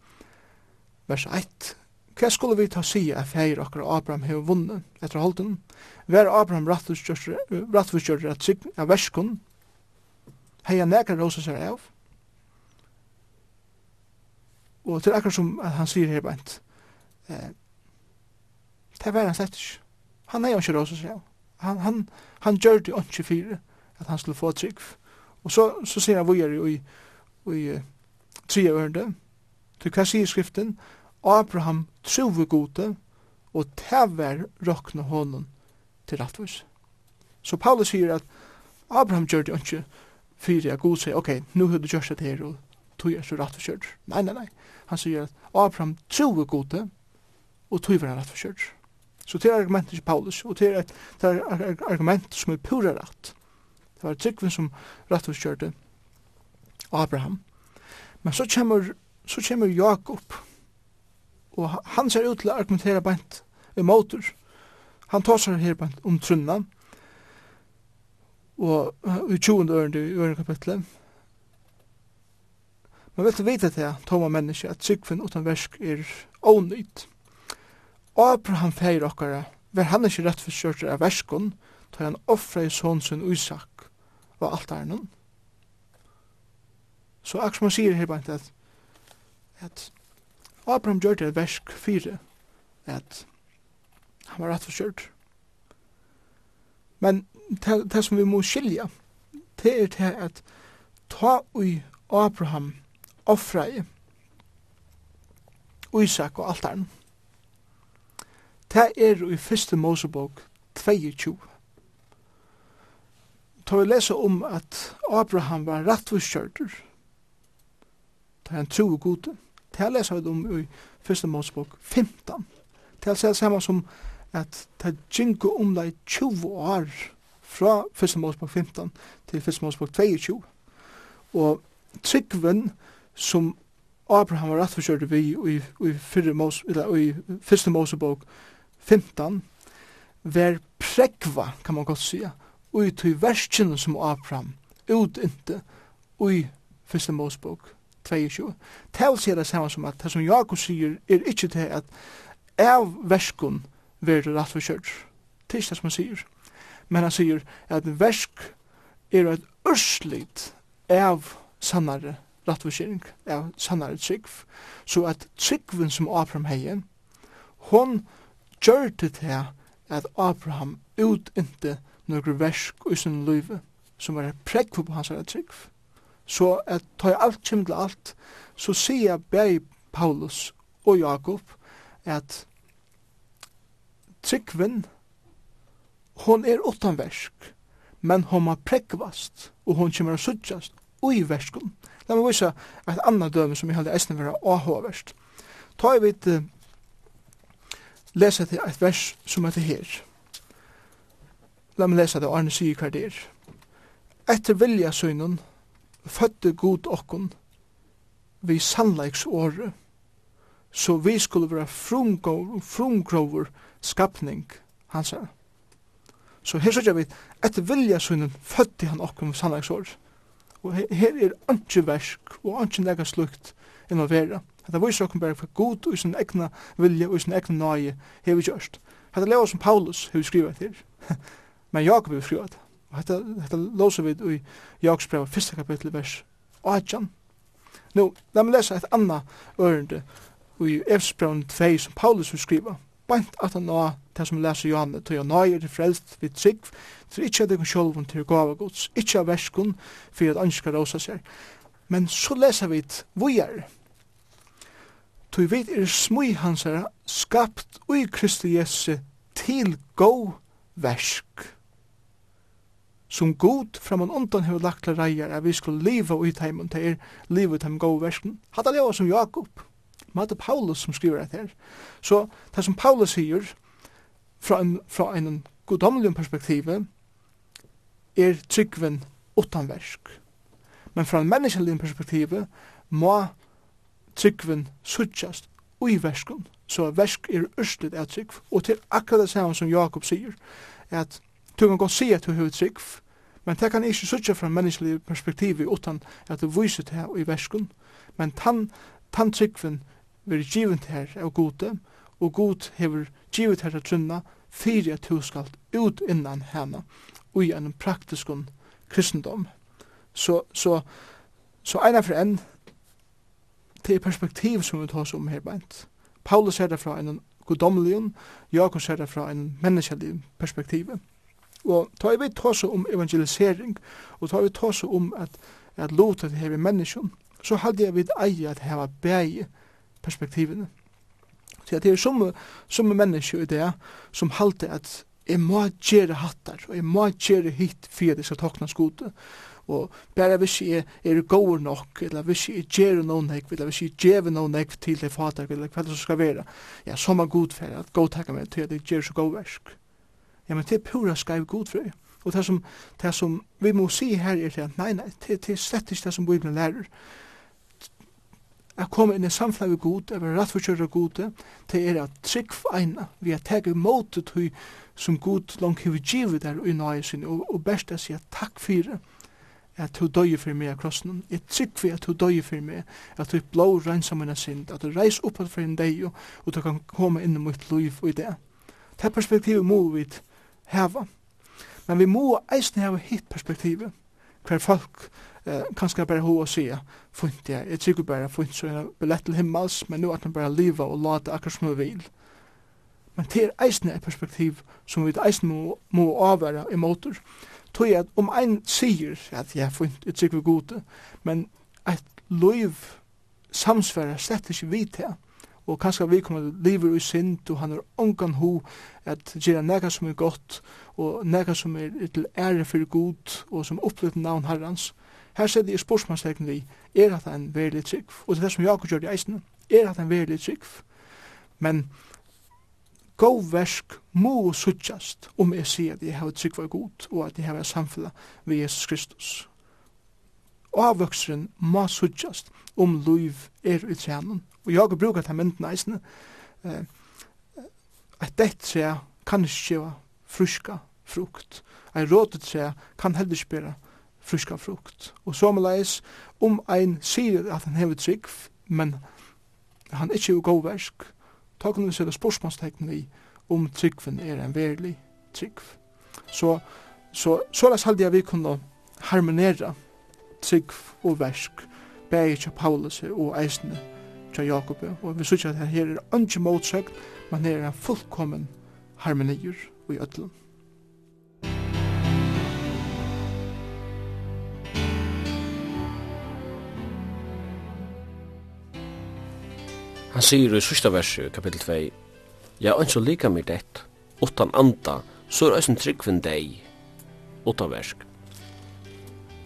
B: vers 1, Hva skulle vi ta si at feir okkar Abraham hef vunnet etter holden? Vær Abraham rattvistgjørre at sig av verskun hei han nekar rosa seg av. Og til akkur som han sier her bænt, eh, det var han slett ikke. Han hei ikke rosa seg av. Han, han, han gjør det ikke fire, at han skulle få trygg. Og så, så sier han vujer i, i, i tre ørende, til hva sier skriften, Abraham trove gode, og tever råkne hånden til rettvis. Så Paulus sier at Abraham gjør det ikke fyrir at Gud sier, ok, nu har du gjørst det her, og tog er så rett for kjørt. Nei, nei, nei. Han sier at Abraham tror gode, og tog er rett for kjørt. Så det er argumentet til Paulus, og det er, et, det er argument som er pura rett. Det var Tryggven som rett for kjørte Abraham. Men så kommer, så kommer Jakob, og han ser ut til å argumentere bænt i motor. Han tar seg her bænt om trunnan, og i 20. ørende i ørende kapitlet. Men vet du vite til toma menneske at sykven utan versk er ånytt. Abraham feir okkara, ver han ikkje rett for av verskon, tar han offra i sonsun uisak og alt er noen. Så akkur som han sier her bant at, at Abraham gjør det versk fire, at han var rett for Men det, det som vi må skilja, det er det at ta ui Abraham offrei i Isak og altaren. Det er i fyrste Mosebok 22. Ta vi lesa om at Abraham var rattvuskjørter. ta er en tro og gode. Det lesa vi om i fyrste Mosebok 15. Det er det samme som at det gjengu om omlai 20 år fra 1. Mosebok 15 til 1. Mosebok 22. Og tryggven som Abraham var rettforskjørte vi i, i, fyrre i 1. Mosebok 15 var prekva, kan man godt sija, og i tog verskjene som Abraham utinte i 1. Mosebok 22. Tal sier det samme som at det som Jakob sier er ikke til at av verskjene verður rætt for kjørg. Det er ikke det som han sier. Men han sier at versk er et ørslit av sannare rættforskjering, av sannare trygg. Så at tryggven som Abraham heien, hon gjør det til at Abraham utinte nokre versk i sin løyve, som er prekk på hans trygg. Så at ta alt kjem til alt, så sier jeg Paulus og Jakob at Tryggven, hon er utan versk, men hon må prekvast, og hon kommer å suttjast ui verskun. La meg vise et annet døme som jeg halde eisne vera ahoverst. Ta jeg vidt uh, lesa til et vers som heter her. La meg lesa det, Arne sier hva det er. Etter vilja søgnen, fødde god okkon, vi sannleiks åre, så vi skulle være frumgrover skapning hansara. Så her sier vi, etter vilja sunnen fødde han okkur med sannlagsår. Og her, her er ikke versk og ikke nega slukt enn å være. Hetta viser okkur bare for god og sin egna vilja og sin egna nøye hevur gjørt. Hetta leva som Paulus hever skriva til. Men Jakob hever skriva det. Og hetta hetta lósa vit í Jakobs brev fyrsta kapítil vers 18. Nå, la meg lesa et anna ørende í Efesbrev 2 som Paulus hever skriva bænt at han nå, det som leser Johanne, tog jeg nøyer til frelst vid trygg, for ikke at det kan sjølv til gava gods, ikke av verskun, for at ønsker rosa seg. Men så leser vi et vujar. Tog vi er smui hans skapt ui Kristi Jesu til go versk. Som god framan undan hefur lagt reier, at vi skulle liva ui teimen, det er liva ui teimen go versken. Hatta leva som Jakob. Jakob Mata Paulus som skriver det her. Så det som Paulus sier, fra en, fra en godomlig perspektiv, er tryggven utan versk. Men fra en menneskelig perspektiv, må tryggven suttjast ui verskun. Så versk er ørslet av trygg. Og til akkurat det samme som Jakob sier, at du kan godt si at du har trygg, men det kan ikke suttja fra en menneskelig perspektiv utan at du viser det i verskun. Men tann tantrykven veri givet her av gode, og god hever givet her trunna fyrir at hun skal ut innan henne ui en praktiskun kristendom. Så, så, så eina for enn til perspektiv som vi tar om her beint. Paulus ser det fra en godomlion, Jakob ser det fra en menneskelig perspektiv. Og tar vi tåse om evangelisering, og tar vi tåse om at, at lotet hever menneskjon, så hadde jeg vidt eie at heva bæge perspektivene. Så det er som, som mennesker i det som halte at jeg må gjøre hattar, og jeg må gjøre hit for at jeg skal takna skote. Og bare hvis jeg er god nok, eller hvis jeg gjør noen nek, eller hvis jeg gjør noen nek til det fatar, eller hva det skal være, ja, så må god for at god takk meg til at jeg gjør så god versk. Ja, men det er pura skreiv god for Og det som, det som vi må si her er at nei, nei, det, det er slett ikke det som Bibelen lærer at komme inn i samfunnet vi god, at være rettforskjøret av god, til er at trygg for eina, vi har teg imot det som god langt hever givet der i nøye sin, og, og best er å si at takk for det, at du døye for meg av krossen, jeg trygg for at du døye for meg, at du blå renser mine sind, at du reis opp for en deg, og du kan komme inn i mitt liv og i det. Det perspektivet må vi heva, men vi må eisne heva hitt perspektivet, hver folk eh, kanskje bare ho og sier, fint jeg, jeg tykker bare, fint så jeg billett til himmels, men nå at man bare liva og lade akkurat som hun vil. Men det er eisne et perspektiv som vi eisne må, må avvære i motor. Tog at om ein sier at jeg fint, jeg tykker gode, men et liv samsværer slett ikke vi til, og kanskje vi kommer livet i synd, og han har ongan ho at gjøre nega som er godt, og nega som er til ære for god, og som opplevd navn herrans. Her sett i spørsmålstegn vi, er at en verilig trygg? Og det er det som Jakob gjør i eisen, er at en verilig trygg? Men god versk må suttjast om jeg sier at jeg har trygg for god, og at jeg har samfunnet ved Jesus Kristus. Avvøkseren må suttjast om liv er i trænen. Og Jakob bruker til mynden eisen, eh, at dette tre kan ikke fruska frukt. Ein rådet tre kan heller ikke friska frukt. Og sommerleis, om ein sier at han hever trygg, men han ikkje er god versk, ta kunne vi sette spørsmålstegn vi om tryggven er en verlig tryggv. Så, så, så las halde jeg vi kunne harmonera tryggv og versk, bæg til Paulus og eisne til Jakob. Og vi synes at her er ønske motsøkt, men her er en fullkommen harmonier i ødlund.
A: Han sier i sista verset, kapittel 2, Ja, og så lika mig det, utan anda, så er eisen tryggvinn deg, utan versk.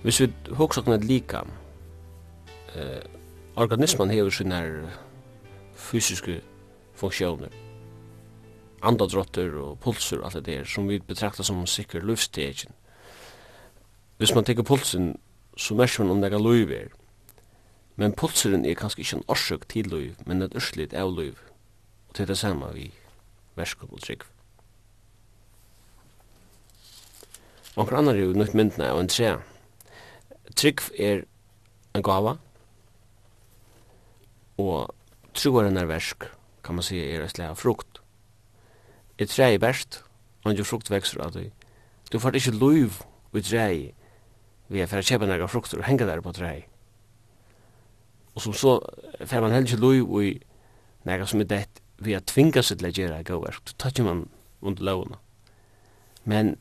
A: Hvis vi hoksakna lika, eh, organismen hever sine fysiske funksjoner, andadrotter og pulser og alt det der, som vi betraktar som sikker luftstegjen. Hvis man tekur pulsen, så merker man om det er Men pulseren er kanskje ikke en orsøk til liv, men et ørslit av liv. Og til det samme vi verskap og trygg. Onker annar er jo nytt myndene av en tre. Trygg er en gava, og troaren er versk, kan man si, er et slag av frukt. Et tre er best, og en frukt vekster av det. Du får ikke liv i tre, vi er for å kjøpe noen frukter og henge der på tre og som så fer man helst lov og i nega som er det vi har tvinga seg til å gjøre gode så tar ikke man under lovene. Men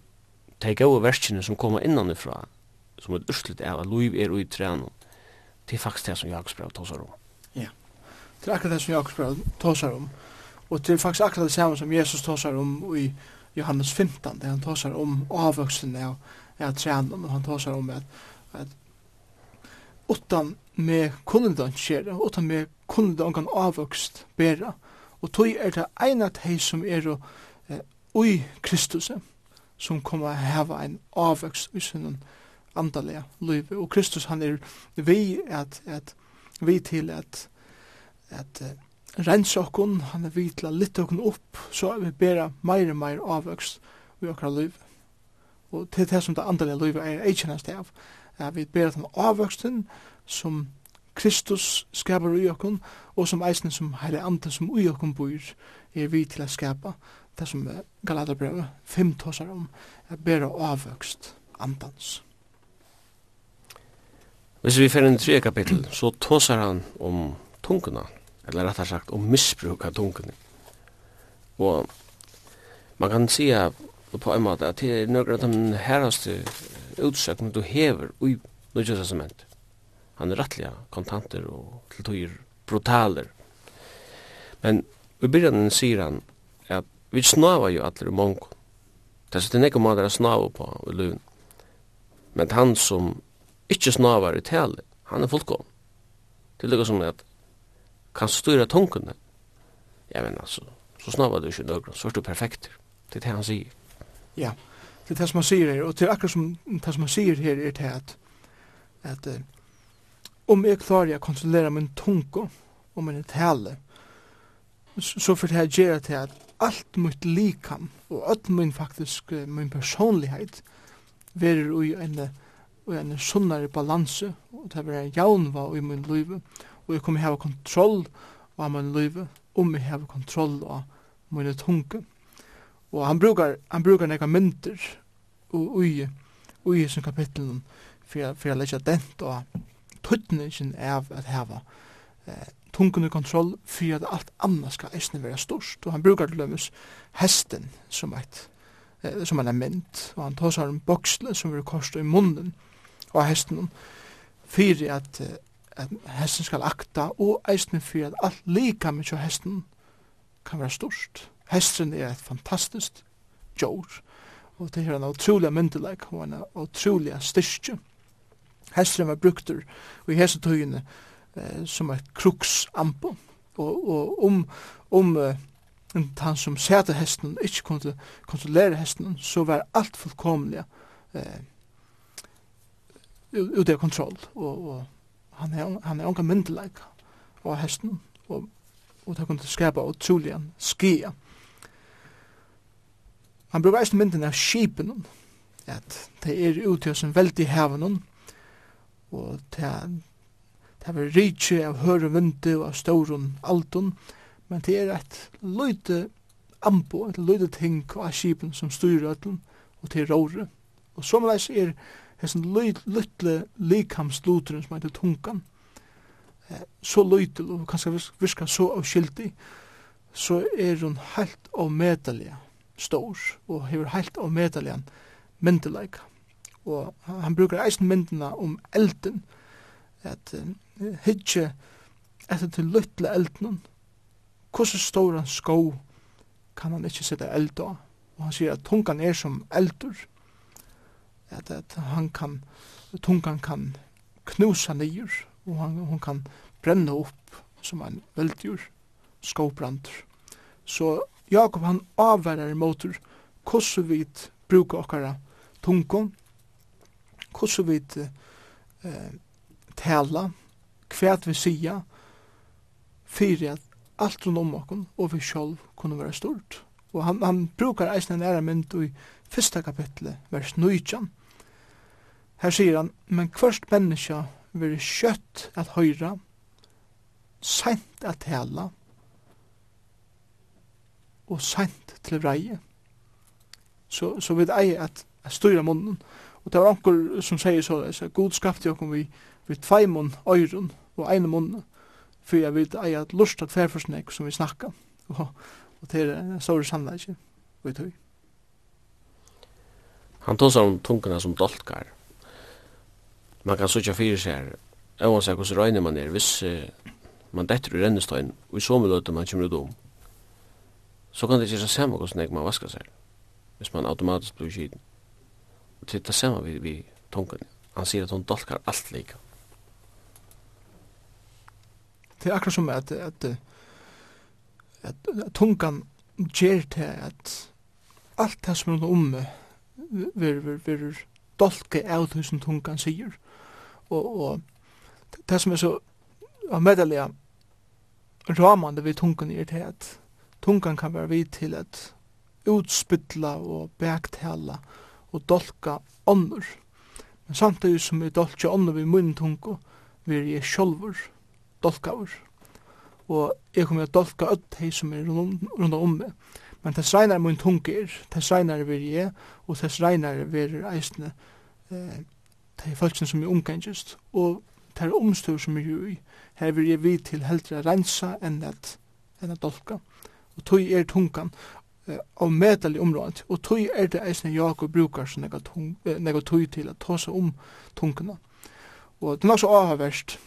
A: de gode verskene som kommer innanifra, som er urslut av at lov er ui trean, det er faktisk det som Jakobs brev tåsar om.
B: Ja, det er akkurat det som Jakobs brev tåsar om. Og det er faktisk akkurat det samme som Jesus tåsar om i Johannes 15, der han tåsar om avvoksen av, av trean, og han tåsar om at, at utan med kundan skjera, og ta med kundan kan avvokst bera. Og tog er det ene av de som er eh, ui Kristus, som kommer å heva en avvokst i sin andalega liv. Og Kristus han er vi at, at vi til at, at uh, rensa okkun, han er vi til at litt okkun opp, så er vi bera meir og meir avvokst i okkar liv. Og til det som det andalega liv er eikjennast av, er vi bera den avvoksten, som Kristus skapar ui okkun, og som eisen som heile andre som ui okkun bor er vi til å skapa det som Galaterbrevet 5 tåsar om er bera avvøkst andans.
A: Hvis vi fer i tre kapittel, så tåsar han om tunguna, eller rettar sagt om misbruk av tunguna. Og man kan sige på en måte at det er nøkker at de herraste utsøkene du hever ui Nødvendig testament han er rettelig kontanter og til tøyer brutaler. Men i byrjanen sier han at vi snava jo atler i mongo. Det er så det ikke måte å snava på i løven. Men han som ikke snavar i tale, han er fullkom. Det er lukka som at kan styra tungene. Ja, men altså, så snavar du ikke nøgron, så er du perfekt. Det er det han sier.
B: Ja, det er det som han sier her, og det er akkurat som det som han sier her er det at at om jeg klarer å kontrollere min tungo og min tale, så får det gjøre til at alt mitt likam og alt min faktisk min personlighet verer i en og en sunnare balanse og det vera jaunva i min liv og jeg kommer hava kontroll av min liv om jeg hava kontroll av min tunge og han brukar han brukar nekka mynter og ui ui i sin kapitlen for jeg legger dent og tøtningen av at heva eh, tungen i kontroll for at alt annars skal eisne være størst. Og han brukar til lømmes hesten som eit eh, som han er mynd, og han tåsar en boksle som vil kosta i munnen og hesten for at, at hesten skal akta og eisne for at alt lika mykje av hesten kan være størst. Hesten er et fantastisk jord og det er en utrolig myndelag og en utrolig styrke Hesturin var bruktur og i hese tøyene eh, som et kruksampo. Og, og om, om eh, han som sæta hesten ikke kunne kontrollere hesten, så var alt fullkomlig eh, ut av kontroll. Og, og han er, han er unga myndelag av hesten, og, og det kunne skapa utrolig skia. Han bruker eisen mynden av skipen, at det er ute hos en veldig hevnen, og det Det var rikje av høyre vinte og av stauron altun, men det er et løyde ambo, et løyde ting av skipen som styrer ötlen, og til råre. Og somleis er hessen løytle likamsluteren som heter tungan, eh, så løyte, og kanskje virka så avskildig, så er hun heilt medalja stor, og hever heilt avmedelig myndelaika og han brukar eisen myndina om elden, at uh, hitje etter til lytle elden, hvordan stor han sko kan han ikke sitte eld av, og han sier at tungan er som eldur, at, at han kan, tungan kan knusa nyer, og han, hon kan brenne opp som en veldjur, skobrandur. Så Jakob han avværar motor hvordan vi bruker okkara tungon hvordan vi eh, tala, hva vi sier, fyrir at alt rundt om okken og vi sjálf kunne være stort. Og han, han brukar eisen en æra mynd i fyrsta kapitlet, vers 19. Her sier han, men kvørst menneska vil kjøtt at høyra, sent at tala, og sent til vreie. Så, så vi eier at, at styra munnen, Og det var anker som sier så, at god skapte jokken vi, vi tveimun øyren og ene munn, for jeg vil eie at lust at færforsnek som vi snakka. Og, og det er en stor samleik, vi tøy.
A: Han tåsar om tungene som dolkar. Man kan sutja fyrir seg, og seg hos røyne man er, hvis man detter i rennestøyen, og i så mye man kommer ut om, så kan det ikke samme hvordan man vaskar seg, hvis man automatisk blir skiden til det samme vi vi tungen. Han sier at hon dolkar alt lika.
B: Det er akkurat som at, at, at tungan gjør til at alt det som er om ver ver ver dolke av det som tungan sier og, og det som er så av medelige ramande ved tungan er til at tungan kan være vid til at utspytla og baktala og dolka ånder. Men samtidig som jeg dolka ånder vi munnen vi er jeg sjolver dolkaver. Og jeg kommer til å dolka öll hei som er rundt om meg. Men tess regnar mun tungir, tess vi er jeg, og tess vi er eisne eh, de folksen som er omgengist, og de omstøv som er jo i. Her vil jeg vid til heldre rensa enn at, enn at dolka. Og tog er tungan av medelig området, og tog er det eisen Jakob brukar som nega tog til at ta seg om tungene. Og det er nok så avhverst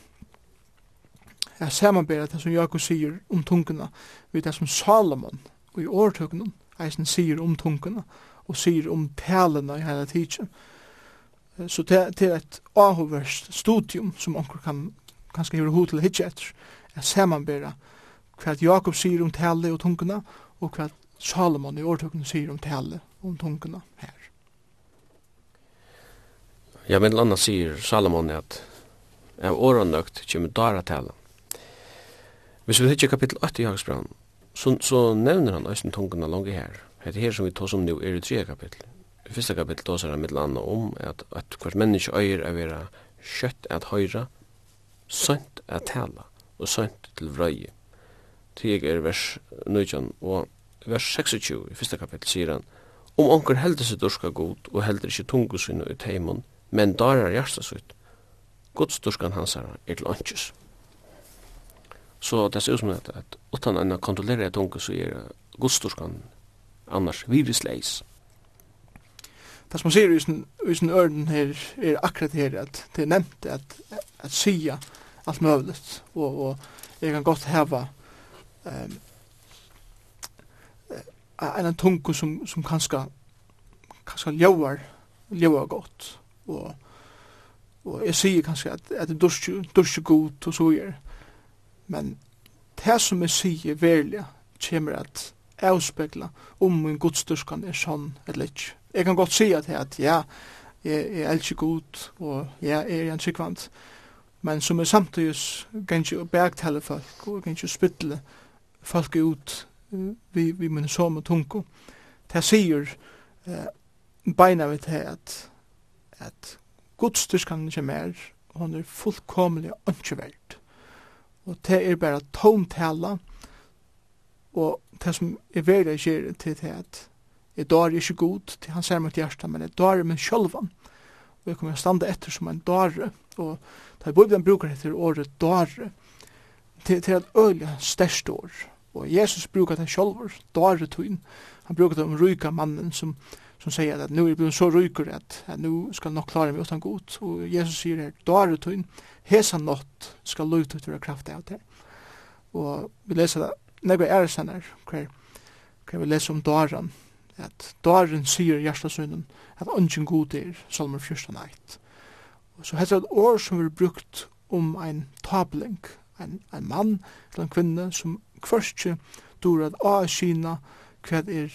B: jeg ser man bedre det som Jakob sier om tungene vid det som Salomon og i årtøkene eisen sier om tungene og sier om talene i hele tiden. Så det er et avhverst studium som anker kan kanskje hver hod til hitje etter, jeg samarbeidar hva Jakob sier om tale og tungene og hva Salomon i årtøkken sier om tale, om tungene her.
A: Ja, men landa sier Salomon at av åranøkt kommer dara tale. Hvis vi hittir kapittel 8 i Hagsbrand, så, så nevner han æsten tungene langt her. Det her som vi tar som nu er i tre kapittel. I første kapittel tar han mitt landa om at, at hvert menneske øyer er vera kjøtt at høyra, sønt at tala og sønt til vrøye. Teg er vers 19 og vers 26 i fyrsta kapitel sier han Om onker heldur seg durska god og heldur ikkje tungu sinne ut heimon, men darar hjarta sitt. gods durskan hansara er til åndsjus. Så det ser ut som at utan enn å kontrollere et så er gods durskan annars virisleis.
B: Det som man sier i sin ørden her er akkurat her at det er nevnt at, at sia alt møvlet og, og jeg kan godt heva um, en tungo som, som kanskje kanskje ljøver ljøver godt og, og jeg sier kanskje at, at det er dusje godt og så gjør men det som jeg sier verlig kommer at avspegla om min godstyrskan er sånn eller ikke jeg kan godt si at, at ja jeg, jeg er ikke god og ja, jeg er en sikvand men som er samtidig ganger og bergtale folk og ganger spytle folk ut vi, vi min som og tunko. Det sier eh, beina vi til at, at godstyrskan ikke mer, han er fullkomlig ønskeverd. Og det er bare tomtala, og det som er veldig gjør til det at jeg dår ikke god, til han ser mot hjertet, men jeg dår min sjølvan. Og jeg kommer standa etter som en dåre, og da Bibelen bruker etter året dåre, til, til et øyelig størst år, Og Jesus brukar det sjolver, dåre tøyn. Han brukar det om ryka mannen som, som sier at nu er jeg så ryker at, at nu skal nok klare meg utan god. Og Jesus sier her, dåre tøyn, hesa nått skal løyta ut kraft av det. Og vi leser det, nekva er sannar, hver, hver vi leser om dåren, at dåren sier hjertasunnen at ungen god er, salmer 14 eit. Så heter det et år som vi brukt om ein tabling, ein, ein mann eller en kvinne som kvørstje, dur at a Kina hva er,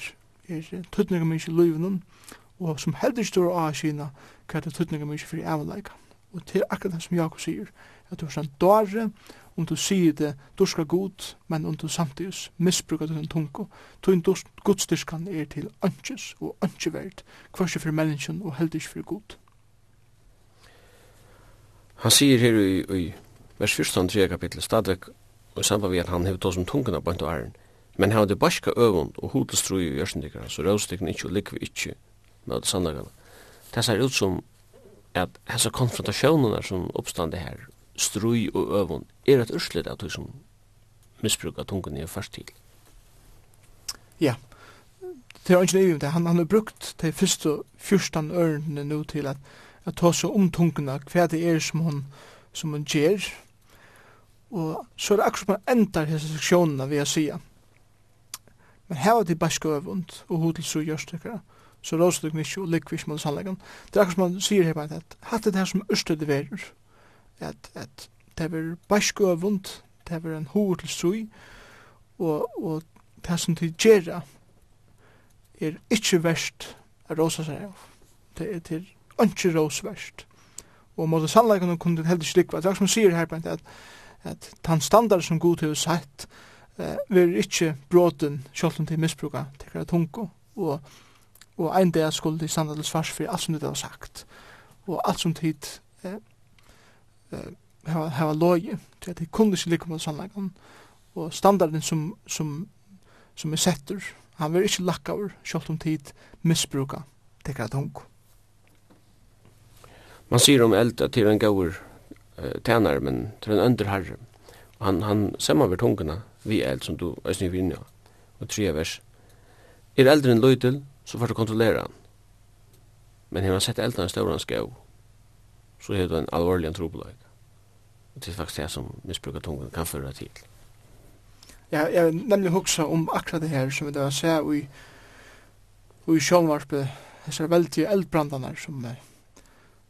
B: er tøtninga mykje løyvnum, og som heldur stor a Kina hva er tøtninga mykje fyrir avleika. Og til akkurat det som Jakob sier, at du er sånn dårre, om du sier det, du skal god, men om du samtidig misbrukar den tungo, en godstyrskan er til ønskjes og ønskjeverd, kvarskje for menneskjen og heldig for god.
A: Han sier her i, i vers 14, 3 kapittel, stadig og samband med at han hevur oss om tungene på en æren. Men han hadde baska øvund og hodelstrui i jørsendikkerne, så røvstikkene ikke og likvi ikke med alle sannlagene. Det ser ut som at hessa konfrontasjonerna som oppstande her, strui og øvund, er et urslit at du misbruka misbrukar í i først til.
B: Ja, det er ikke livet, han, han har brukt de første 14 ørene nå til at, at ta seg om tungene, hva det er som hun, som hun gjør, Og så er det akkurat som man endar hese seksjonene ved å sija. Men her var det bare øvund, og hod til så gjørst ikkara. Så råst du ikke og likvis mot sannleggen. Det er akkurat som man sier her bare at hatt det her som østøy det verur. At, at det er bare øvund, det er en hod til så og, og det som de gjerra er ikkje verst a rosa seg av. Det er til ønske ros verst. Og mot sannleggen kunne det heldig ikke likva. Det er akkurat som man sier her bare at at den standard som god har sett eh, vil ikke bråten selv om de misbruker til tungo og, og en dag skulle de standard til svars for alt som de har sagt og alt som tid eh, eh, hava, hava loje til at de kunne ikke lykke med sannleggen og standarden som, som, som er setter han vil ikke lakka over selv om tid misbruka til tungo
A: Man sier om eld at det er en gaur eh men till en underherre. Han han sämmer vart tungarna vi eld som du är sniv inne. Och tre vers. Är äldre än Lloydel så får du kontrollera han. Men hur han sett elden i stora skå så är det en allvarlig trobelag. Och det är faktiskt det som missbrukar tungan kan föra till.
B: Ja, jag nämligen huxa om akkurat det här som vi då ser i i självarpe, dessa väldiga eldbrandarna som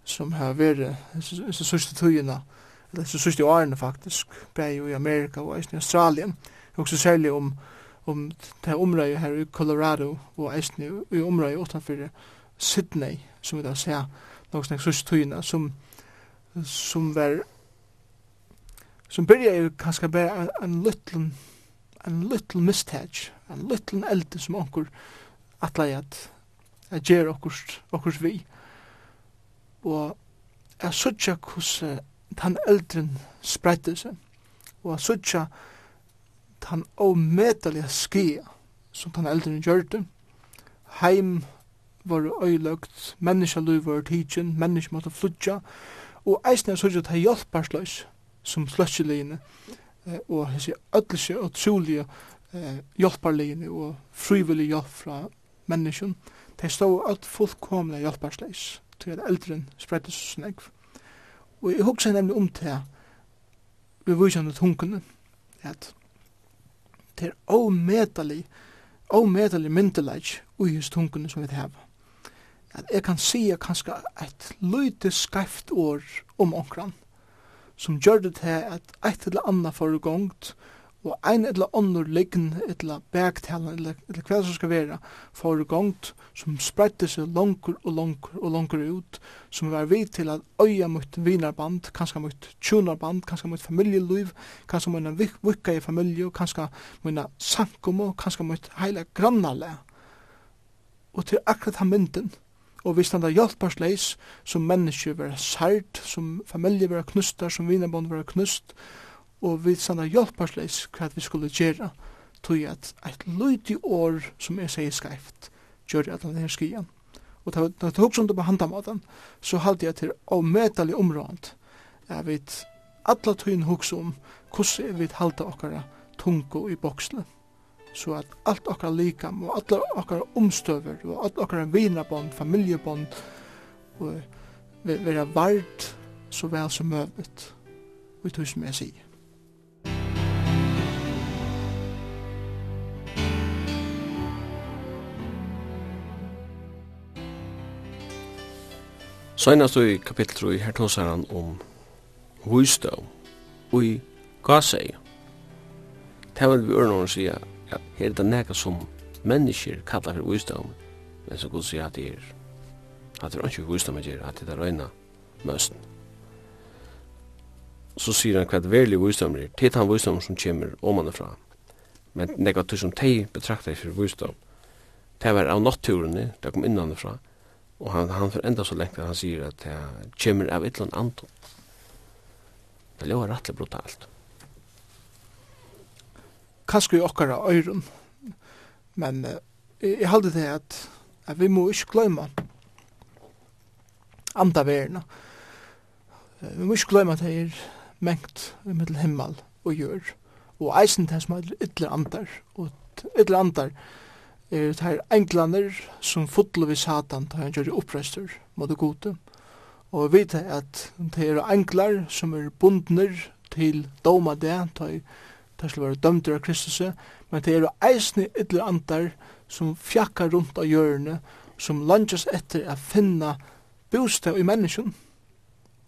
B: som har vært så sørste tøyene, eller så sørste årene faktisk, bare i Amerika og i Australien, og også særlig om, om det her området her i Colorado og i området utenfor Sydney, som vi da ser noen sånne sørste tøyene, som, som var som byrja jo kanskje bare en liten en liten mistake, en liten elde som onkur atleie at jeg gjer okkurs, okkurs vi og jeg sørger hvordan den eldren spretter seg, og jeg sutja den avmedelige skia som den eldren gjør det. Heim var øyløgt, menneska menneskeliv var tidsin, menneska måtte flutja, og eisne jeg sutja til jeg hjelpersløs som sløsjeligene, og jeg sier ødelse og trolige hjelperligene og frivillig hjelp fra menneskene, de stod alt fullkomlig hjelpersløs til at eldren spredde så snakk. Og jeg husker nemlig om til vi vysjande tungene, at det er omedelig, omedelig myndelig ui hos tungene som vi heva. At jeg kan sige kanskje et løyte skreft år om omkran, som gjør det til at eit eller anna foregongt, og og ein eller annor liggen, eller bergtalen, eller, eller hva som skal være, for gongt, som spredte seg langer og langer og langer ut, som var vid til at øya mot vinarband, kanskje mot tjunarband, kanskje mot familieliv, kanskje mot vikka i familie, kanskje mot sankomo, kanskje mot heila grannale. Og til akkurat han mynden, og vi standa hjelparsleis, som mennesker vera sært, som familie vera knustar, som vinarband vera knust, og vi sanna hjálparsleis hva vi skulle gjera tog at eit løyti år som er seg skreift gjør at han er skian og ta ta tog som det på handamaten så halde jeg til avmetelig området jeg vet alla tøyen hugsa om hvordan jeg vet halda okkara tungo i boksle så at alt okkara likam og alla okkara omstøver og alla okkara vinabond, familjebond og vera vart så vel som møvnet og tog som jeg sier
A: Søgnast i kapittel 3 her tåsar han om vysdom og i gasei. Det vil vi ørnåren sige at her er det nega som mennesker kallar for vysdom, men så god sier at det er at det er ikke vysdom at det er røyna møsten. Så sier han hva det verlig vysdom er, til han vysdom som kommer oman fra. Men nega som teg betraktar for vysdom, det var av naturen, det kom innanfra, Og han, han får enda så lengt at han sier at det kommer av et eller annet anton. Det lever rettelig brutalt.
B: Kanskje okkara øyren, men uh, jeg halde det at, at vi må ikke glemme andre Uh, Vi må ikke glemme at det er mengt i middel himmel og gjør, og eisen det som er ytler andar, og ytler andar, er det her englander som fotler vi Satan da han gjør opprester mot det gode. Og vi vet at det er englar som er bundner til doma det, da det skal være dømter av Kristus, men det er eisne ytler andar som fjakkar rundt av hjørne, som langes etter å finna bostad i menneskjen.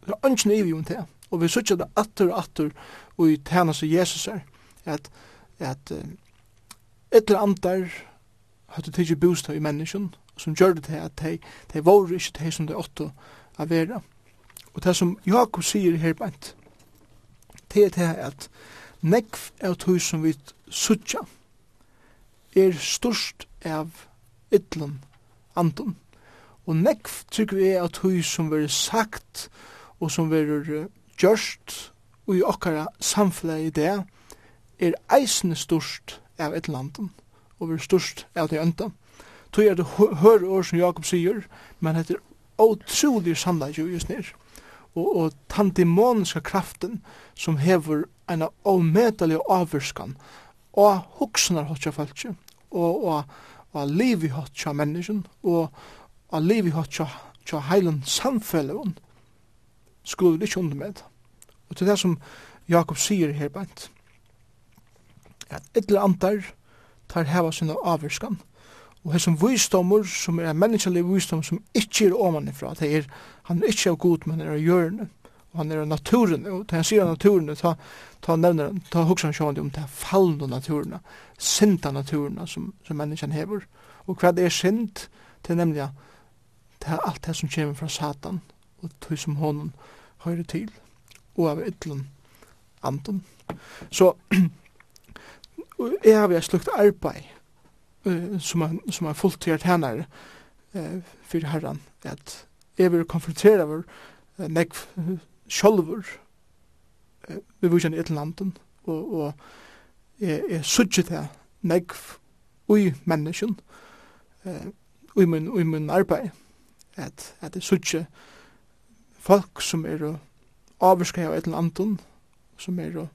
B: Det er ønskene i vi om det. Og vi sutja det atter og atter og i tænas seg Jesus er, at, at ytler antar hadde tidsi bostad i menneskjen, som gjør det til at de, de var ikke de som de åtte å være. Og det som Jakob sier her bænt, det er det at nekv av tog som vi suttja er størst av ytlen andan. Og nekv trykker vi er av tog som vi sagt og som vi er gjørst og i okkara samfunnet i det er eisende størst av ytlen andan og vera størst av det enda. Tog er det høyre år som Jakob sier, men det er utrolig sannleik jo just nir. Og, og den demoniska kraften som hever en avmedelig avvurskan og hoksunar hotja falskje og, og, og liv i hotja menneskjen og, og liv i hos tja heilen samfellet skulle vi ikke under med. Og til det som Jakob sier her bænt, at et eller annet tar heva sinna avvirskan. Og hessum vysdomur, som er en menneskelig vysdom, som ikkje er omanifra, det er, han er ikkje av god, men er av hjørne, og han er av naturen, og da han sier av naturen, ta, ta nevner han, ta hugsa han sjående om det er fallende naturen, sinta naturen som, som menneskjen hever. Og hva det er sint, det er nemlig det er alt det som kommer fra Satan, og det som honom høyre til, og av ytlen anton. Så jeg har slukt arbeid uh, som er, som er at tjenere uh, for herren at jeg vil konfrontere vår uh, nek sjølver uh, vi vil kjenne et landen og, og jeg, jeg sutje til nek ui menneskjen uh, ui min, ui min arbeid at, at jeg sutje folk som er avvarska av et landen som er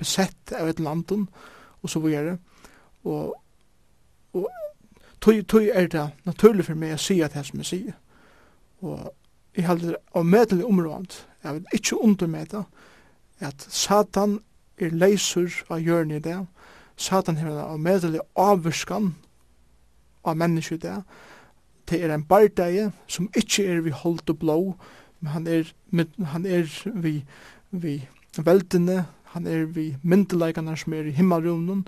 B: besett av et landen og og så videre. Og, og tog, tog er det naturlig for meg å si at det som jeg sier. Og jeg heldur av medelig områdant, jeg vil ikke undermede at Satan er leiser av hjørnet i det, Satan er av medelig avvurskan av mennesker i det, det er en bardeie som ikke er vi holdt og blå, men han er, han er vi, vi veldene, han er vi myndelaikanar som er i himmelrunnen,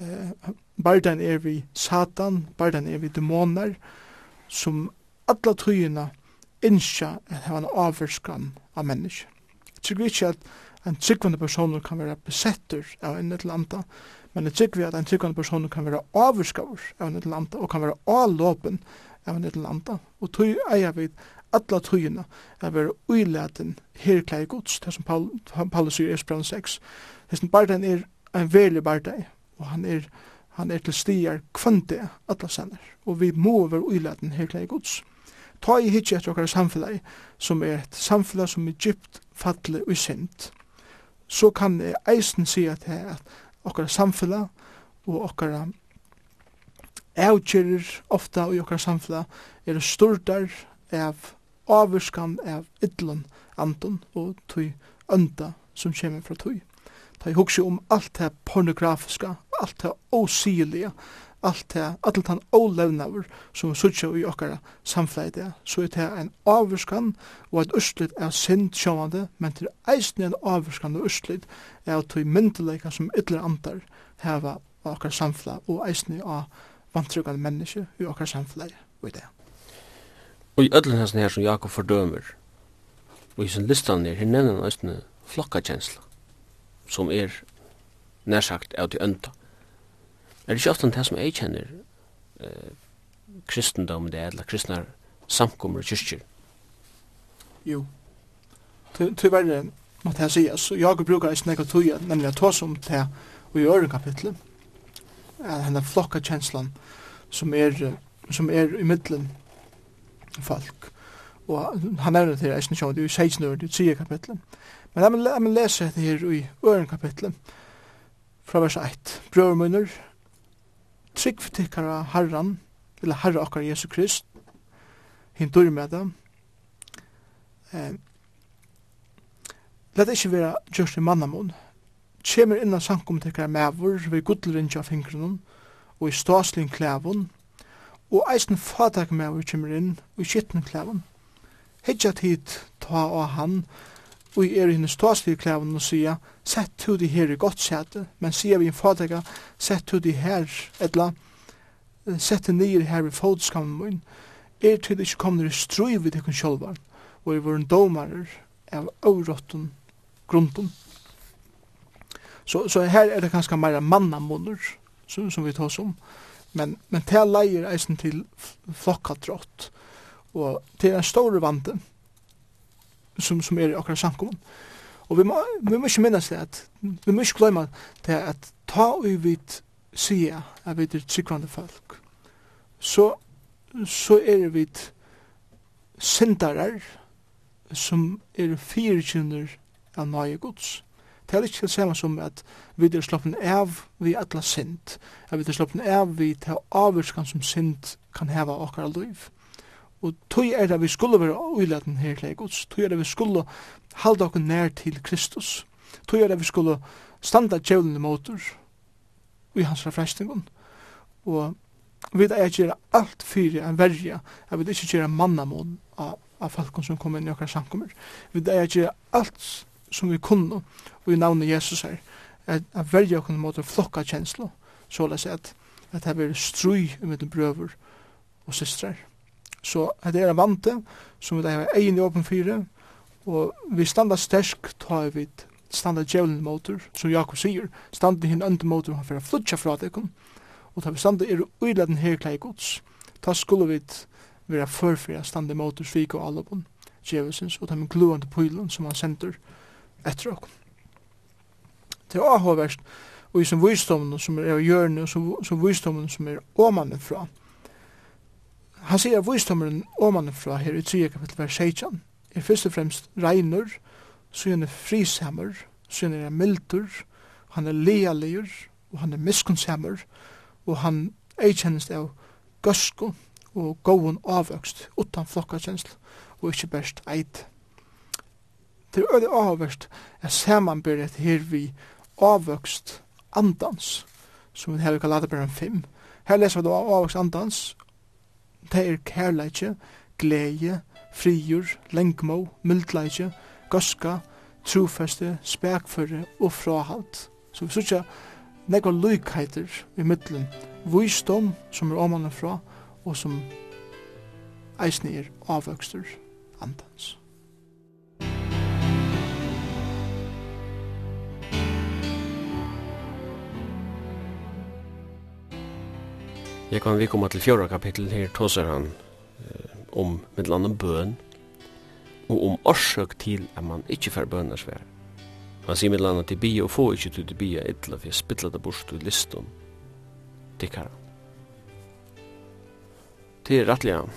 B: eh, bardan er vi satan, bardan er vi dæmonar, som alla tøyina innskja at hava en avverskan av menneske. Trygg vi ikke at en tryggvande person kan være besetter av en eller annet, men jeg trygg vi at en tryggvande person kan være avverskavur av en eller annet, og kan være avlåpen av en eller annet, og tøy eier vi alla tøyina er vera uilaten herklei gods, det som Paul, Paulus sier i Esbran 6. Hesten bardein er en verlig bardei, og han er, han er til stier kvante alla sannar, og vi må vera uilaten herklei gods. Ta i hitje etter okkar samfellag, som er et samfellag som er gypt fattelig og sint, så kan jeg eisen si at, at okkar samfellag og okkar avgjerir ofta i okkar samfla er sturdar av avvurskan av idlun anton og tui önda som kjemur fra tui. Ta i hugsi om alt det pornografiska, alt det osigelige, alt det, alt det olevnaver som vi sutja i okkara samfleide, så er det en avvurskan og et uslit er sind sjåvande, men til eisne en avvurskan og uslit er at tui myndeleika som ytler andar heva okkara samfleide og eisne av vantrykkan menneske i okkara samfleide og i det.
A: Og i ödlen hans her som Jakob fordømer, og i sin listan her, her nevner han æstene flokkakjensla, som er nærsagt av til ønda. Er det ikke ofte det som jeg kjenner eh, kristendom, det er eller kristna samkommer og kyrkjer?
B: Jo, tyverre måtte jeg si, så Jakob brukar ikke nekka tuja, nemlig at tås om det og i øren kapitlet, henne flokkakjenslan som er, som er i middelen folk. Og han nevner det her, jeg synes det er 16 år, det er 3 kapitlet. Men jeg vil lese det her i øren kapitlet, fra vers 1. Brøver munner, trygg for tikkara herran, eller herra okkar Jesu Krist, hinn dur med det. Eh, Lett ikkje vera gjørst i mannamun, kjemur innan sankum tikkara mevur, vi gudlerin av fingrunum, og i stasling klævun, og eisen fatak med vi kommer inn og skittne klæven. Hedja tid ta av han, og er henne ståslige klæven og sier, sett hu de her i godt sete, men sier vi en fatak, sett hu de her, etla, sett nir her i fotskammen min, er til ikke kommer i strøy vid ekon sjolvar, og er våren domarer av avrotten grunden. Så, så her er det ganske meira mannamunner, som, som vi tar som, Men, men det leier eisen til flokkadrott, og det er en stor vante som, som er i akkurat samkommun. Og vi må, vi må ikke minnes det, at, vi må ikke glemme det at ta og vi sier av vi er tryggvande folk, så, så er vi syndarar som er fyrtjunder av nøye gods. Det er ikke det samme som at vi er sloppen av vi atla sind, at vi er sloppen av vi til avvurskan som sind kan heva okkar liv. Og tog er det vi skulle være uilaten her til Guds, tog er det vi skulle halda okkar nær til Kristus, tog er det vi skulle standa djevlende motor i hans frestingun. Og vi er ikke alt fyrir en verja, at vi er ikke gjerra mannamån av, av folk som kommer inn i okkar samkommer. Vi er ikke alt som vi kunne, og i navnet Jesus her, at, at velge okkur måte flokka kjenslo, så la at, at det er strui mellom brøver og systrar. Så det er en vante som vi da har egen i åpen fire, og vi standa stersk tar vi standa djevelen motor, som Jakob sier, standa hinn under motor, han fyrir flutja fra dekken, og tar vi standa er uila den herklei gods, ta skulle vi vera førfyrir standa motor svika og alabon, djevelsens, og ta min gluande pylen som han sender, etter okkom. Det er avhåverst, og i som visdommen som er hjørne, og som, visdommen som er åmannen fra. Han sier at visdomen åmanen fra her i 3 kapittel vers 16 er først og fremst regner, så er frisammer, så er mildur, han er lealiger, og han er miskunnsammer, og han eikjennes av gøsko og gåen avvøkst utan flokkakjensl og ikkje best eit. Det er øyelig avhverst at samanbyrret her vi avvøkst andans, som vi har kallat på 5. Her leser vi da avvøkst andans, det er kærleitje glede, frigjur, lengmo, myldleitje goska, trofeste, spekføre og frahalt. Så vi sykja nekva lykheiter i middelen, vysdom som er omanen fra, og som eisne er avvøkster andans.
A: Jeg kan vi komme til fjorda kapittel her tåser han eh, om med bøn og om årsøk til at man ikke får bønner svær. Han sier med til bia og få ikke til til bia ytla for jeg spittla det bort til liston tikkara. Det er rettelig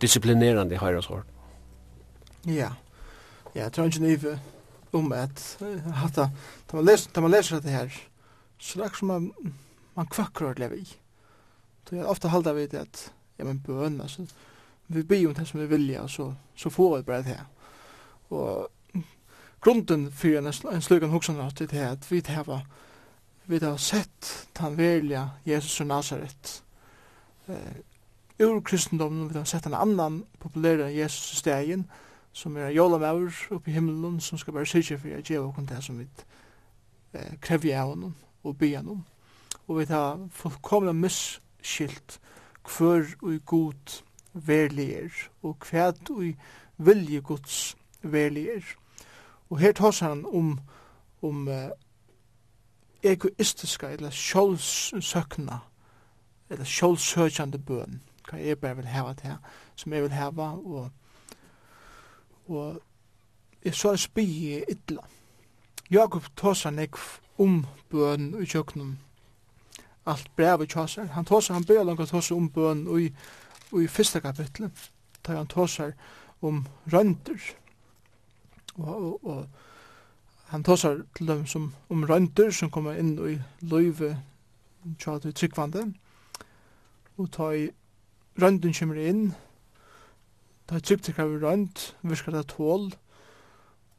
A: disiplinerande høyre sår.
B: Ja, ja, jeg tror ikke nye om at hatta, da man leser, da man leser dette her, så det er som man, man kvakker å leve i. Det är ofte halda vi det att ja men bøn, altså, vi ber om det som vi vilja och så så får vi bare det här. Och grunden för en, en slugan huxan har det här att vi har vi har sett han välja Jesus från Nazaret. Eh ur kristendomen vi har sett en annan populär Jesus i stegen som er jolamaur oppi i som ska bare säker för jeg ge och det som vi eh, kräver av honom och be honom. Och vi har fullkomna miss skilt hver ui god verlig er, og hver ui vilje gods verlig er. Og her tås han om, om uh, egoistiska eller sjålsøkna, eller sjålsøkjande bøn, hva jeg bare vil hava til som jeg vil hava, og, og jeg så spyr i ytla. Jakob tås han ek om bøn i kjøkkenen, alt i tjåsar. Han tåsar, han ber langt tåsar om bøn i, i fyrsta kapitlet, da han tåsar om rønter. Og, og, og han tåsar til dem som, om rønter som kommer inn i løyve tja til tryggvande. Og ta i rønten kommer inn, ta i tryggtikra vi rønt, virker det tål,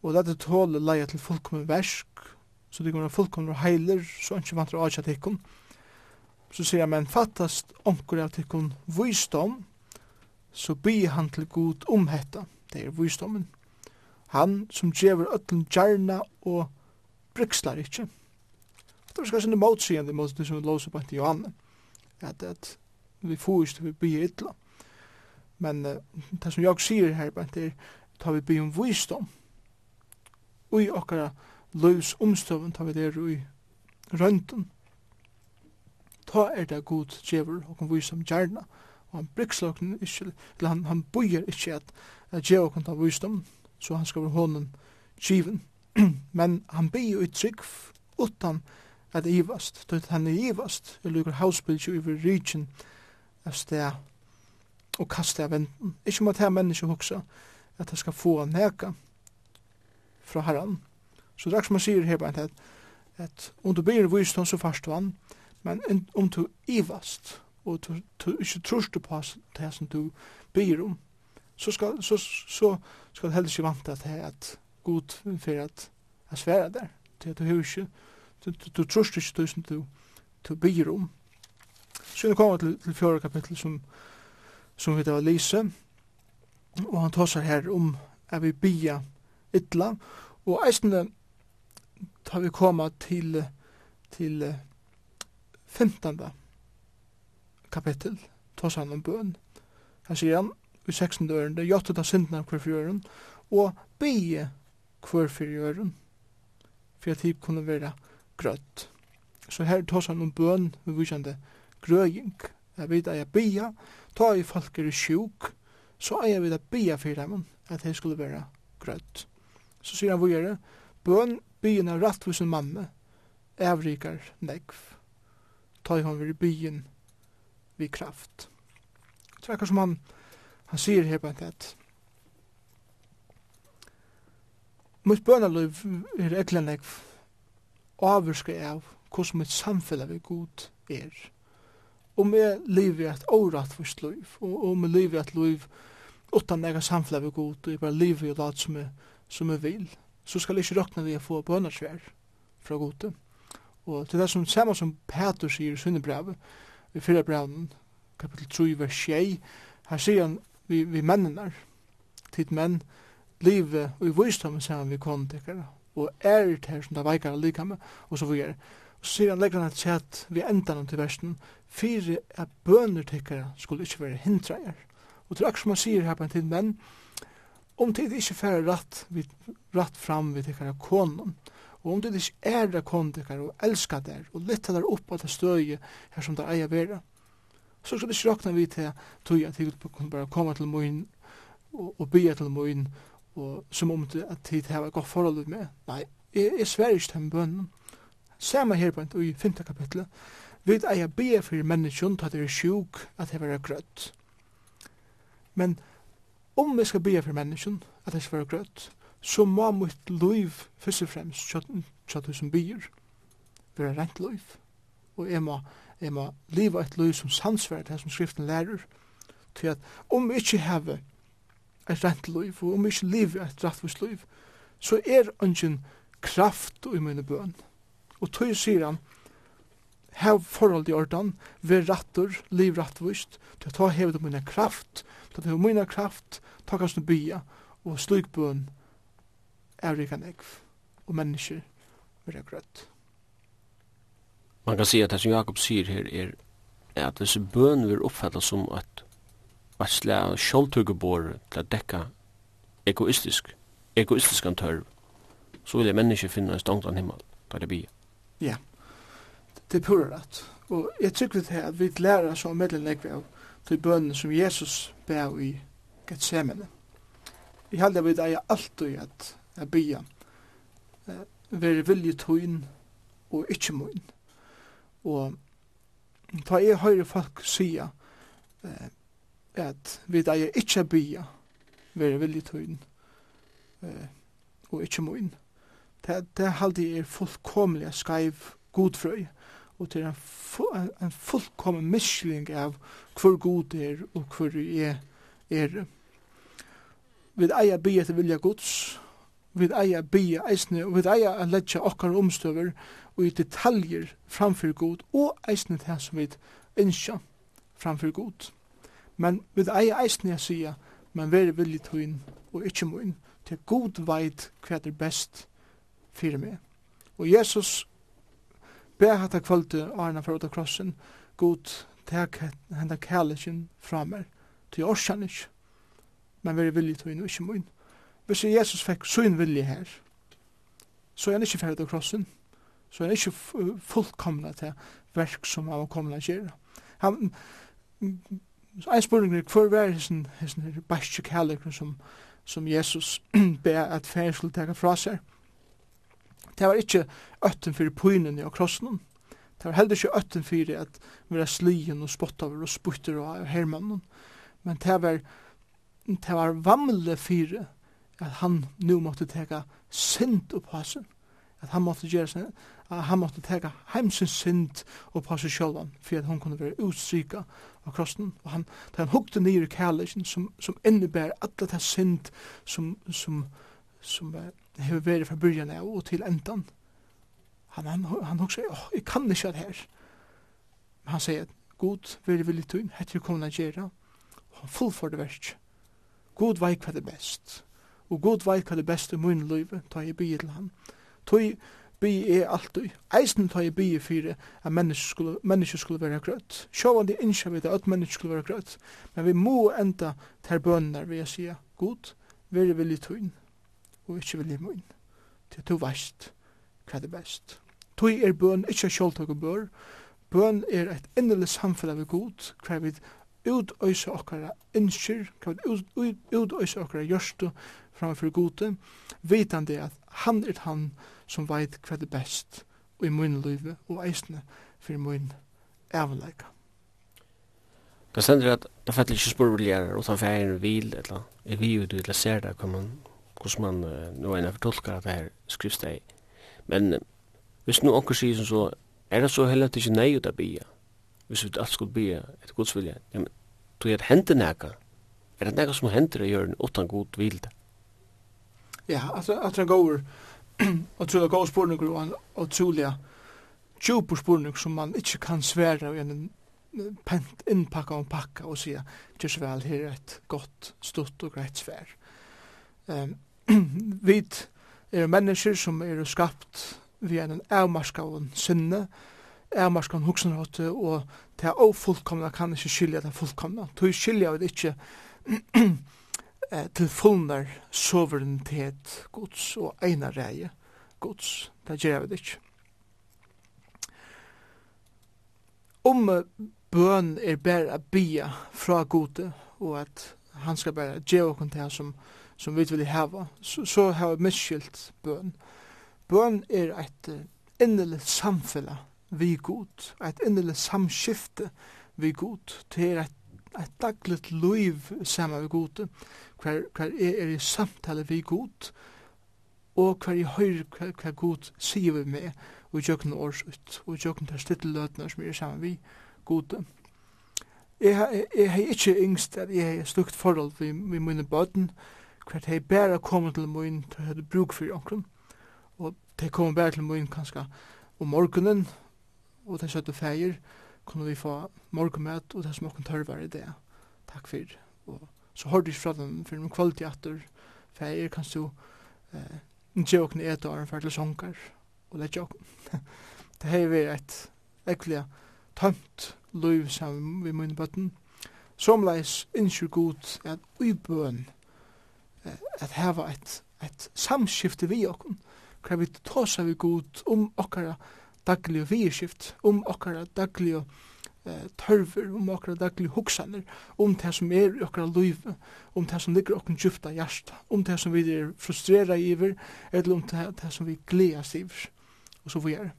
B: og dette tål leia til fullkommen versk, så det kommer en fullkommen heiler, så han ikke vantar å avkja tikkum. Og så sier man fattast onkur av tikkun visdom, så byr han til god om hetta, det er visdomen. Han som djever ötlen djarna og brykslar ikkje. Det var skansin det motsigende mot det som vi låser på til Johanne, at, at vi får ikke vi bi ytla. Men uh, det som jeg sier her, det er, ta vi bi om visdom, ui okkara løys omstøven tar vi det er ui røyndun, ta er det god djever og kan vise om gjerna. Og han briksløkken ikke, eller han, han bøyer ikke at djever kan ta visdom, så han skal være hånden kiven Men han blir jo i trygg utan at ivast, til han er ivast, i lukker hausbildsju i rygjen av sted og kaste av venten. Ikke må her menneske hoksa at han skal få neka fra herran. Så det er som han sier her, at, at om du blir vist så fast vann, Men om du ivast, og du, du ikke trorst på det som du byr om, så skal, så, så skal du heller ikke vant at det er et god for at jeg sværer der. Til at du har ikke, du, du, du trorst ikke det som du, du byr om. Så vi kommer til, til fjore kapittel som, som vi da lyser, og han tar seg her om at vi bya ytla, og eisende tar vi koma til, til 15. kapittel, tås han om bøn. Han sier han, i 16. ørende, jottet av synden av hver og bygge hver fjøren, for at hiv kunne være grøtt. Så her tås han om bøn, vi vissende grøying, jeg vet at jeg bygge, ta i folk er sjuk, så er jeg vidt at bygge for dem, at det skulle være grøtt. Så sier han, hvor gjør det? Bøn, byen av rattvusen mamme, evrikar negv ta han vid byen vid kraft. Det verkar som han, han sier her på en tett. Mitt bønaløyv er eglen jeg avurskar av hvordan mitt samfunn vi god er. Om jeg lever et årettvist liv, og om jeg lever et liv utan ega samfunn vi god, og jeg bare lever i lat som jeg, som jeg vil, så skal jeg ikke råkne vi å få bønasvær fra godet. Og til det som samme som Peter sier i Sunnebrevet, i fyrre breven, kapitel 3, vers 6, her sier han vi, vi mennene, tid menn, livet og i visdom sammen vi kontekere, og er det her som det veikere lika med, og så videre. Og så sier han legger han et sett vi endan til versen, fire er bøner tekkere skulle ikke være hindreier. Og til akkurat som han sier her på en tid menn, om tid ikke færre rett, vi, rett fram vi tekkere konen, Og om det ikke er det kondikar og elskar der og litt der opp av det støye her som det eier vera, så skal det ikke råkna vi til tog at jeg kunne bare komme til moin og, og bya til moin og som om det at tid har gått forhold med. Nei, jeg, jeg sver ikke til bønnen. Samme her på en i 5. kapitlet, vi eier bya for menneskjon til at det er sjuk at det er grøtt. Men om vi skal bya for menneskjon at det er grøtt, så må mitt liv først og fremst tja du som byr være rent liv. Og jeg må, jeg må liva et liv som sansverd det som skriften lærer, til at om vi ikke har et rent liv, og om vi ikke lever et rettvis liv, så er ungen kraft i mine bøn. Og tog sier han, hev forhold i ordan, ver rattur, liv rattvist, til ta hevet mine kraft, til ta hevet mine kraft, ta kanskje bya, og slik bøn, avrika nekv, og mennesker vera grøtt.
A: Man kan si at det som Jakob sier her er at hvis bøn vil oppfattes som at at slag kjoldtuggebor til å dekka egoistisk, egoistisk antørv, så vil mennesker finne en stånd an himmel, da det blir.
B: Ja, det er pura rett. Og jeg tykker det at vi lærer oss medlemlegg av til bønnen som Jesus bærer i Gethsemane. Jeg halder vi det er alltid at jeg bia. Uh, Vær vilje tøyn og ikkje møyn. Og ta jeg høyre folk sia uh, at vi eier ikkje bia vær vilje tøyn uh, og ikkje møyn. Det, det halde er fullkomlig skaiv godfrøy og til en, fu en fullkommen misling av hvor god er og hvor er er. Vi eier bya til vilja gods, vi eier bia eisne, og vi eier a letja okkar omstøver og i detaljer framfyr god, og eisne det som vi innskja framfyr god. Men vi eier eisne a sia, men veri villig tøyn og ikkje moin, til god veit hva er best fyrir meg. Og Jesus ber hatt av kvöldu arna for åtta krossen, god tek henda kærleikin fra meg, til jeg orsan ikkje, men veri villig tøyn og ikkje moin. Hvis Jesus fikk sin vilje her, så er han ikke ferdig av krossen, så er han ikke fullkomna til verk som han var kommet å gjøre. Han, en spurning er hvor vær hessen, hessen bæstje kærlighet som, som Jesus ber at ferdig skulle teka fra seg. Det var ikke øtten for pynen av krossen, det var heller ikke øtten for at vi var slien og spottaver og sputter og hermannen, men det var, det var vamle fire at han nu måtte teka synd upp på sin, at han måtte gjøre sin, at han måtte teka heimsins synd upp på seg sjølvan, for at hun kunne være utstryka av krossen, og han, da han hukte nyer i kærleikin, som, som innebär alla det synd som, som, som hever vært fra byrjan av og til endan. Han, han, han hukse, åh, jeg kan ikke det her. Men han sier, god, veri villig tøyn, hette vi kommer til å gjøre, og han fullførte verst. God veik hva det best og god veit hva det beste mun løyve, ta jeg bygge til han. Tøy bygge er alltid, eisen ta jeg bygge fyrir at mennesker skulle, mennesker skulle være grøtt. Sjåvan det innskja vi at mennesker skulle være grøtt, men vi må enda ter bønner ved å si, god, veri vilje tøyn, og ikkje vilje mun, til du veist hva det best. Tøy er bøn, ikkje sjåltøk og bør, bøn er et endelig samfunn av god, hver vi utøysa okkara innskir, kan vi utøysa okkara gjørstu framfor gode, vitande at han er han som veit hva det best i mun liv og eisne for mun avleika.
A: Kan sender at det fattel ikke spør vil spurveligere utan feir vil, eller er vi ut eller ser det, kan man, hvordan man nå enn fortolkar at det her skriftsteg. Men hvis nu onker sier som så, er det så heller at det ikke nei ut av bia, hvis vi alt skulle bia et Guds vilje, ja, men tog jeg at hente nækka, er det nækka som henter å gjøre utan god vilde?
B: Ja, altså, at han går, og tror tydelig går spurning, og tydelig tjuper spurning som man ikke kan svære i en pent innpakka og pakka og sier, tjus vel, her er et godt, stort og greit svær. Um, vi er mennesker som er skapt vi en avmarska og sinne, er marskan hugsanhåte, og det er ofullkomna kan ikke skilja det fullkomna. Du skilja det ikke til fullnar soverenitet gods og eina reie gods. Det gjør vi ikke. Om bøn er bare a bia fra gode, og at han skal bare gjøre okkur til som, som vi vil hava, så, så har vi misskilt bøn. Bøn er et innelig samfunnet vi god, et innelig samskifte vi god, til et, et dagligt liv sammen vi god, hver, hver er, er i samtale vi god, og hver i høyre hver, hver god sier vi med, og i jøkken årsut, og i jøkken der stitteløtene som er sammen vi god. Jeg har ikke yngst at jeg har slukt forhold vi, vi mine bøten, hver jeg bare kommet til min, til å ha bruk for jokken, og de kommer bare til min kanskje om morgenen, og det søtte feir kunne vi få morgenmøt og det som åkken tørvar i det. Takk for. Og så hørte jeg fra dem for noen kvalitet. Feir kan du eh, ikke åkken et år for til sånger og det åkken. det har vært et ekkelig tømt liv sammen med mine bøtten. Somleis innskyr god at uibøn at heva et, et samskifte vi åkken. Hva vi tåsa vi god om okkara daglige vierskift, om okkara daglige eh, tørver, om okkara daglige hoksaner, om det som er i okkara liv, om det som ligger okkara djupta hjärsta, om det som vi er frustrera iver, eller om det, det som vi gledas iver, og så videre.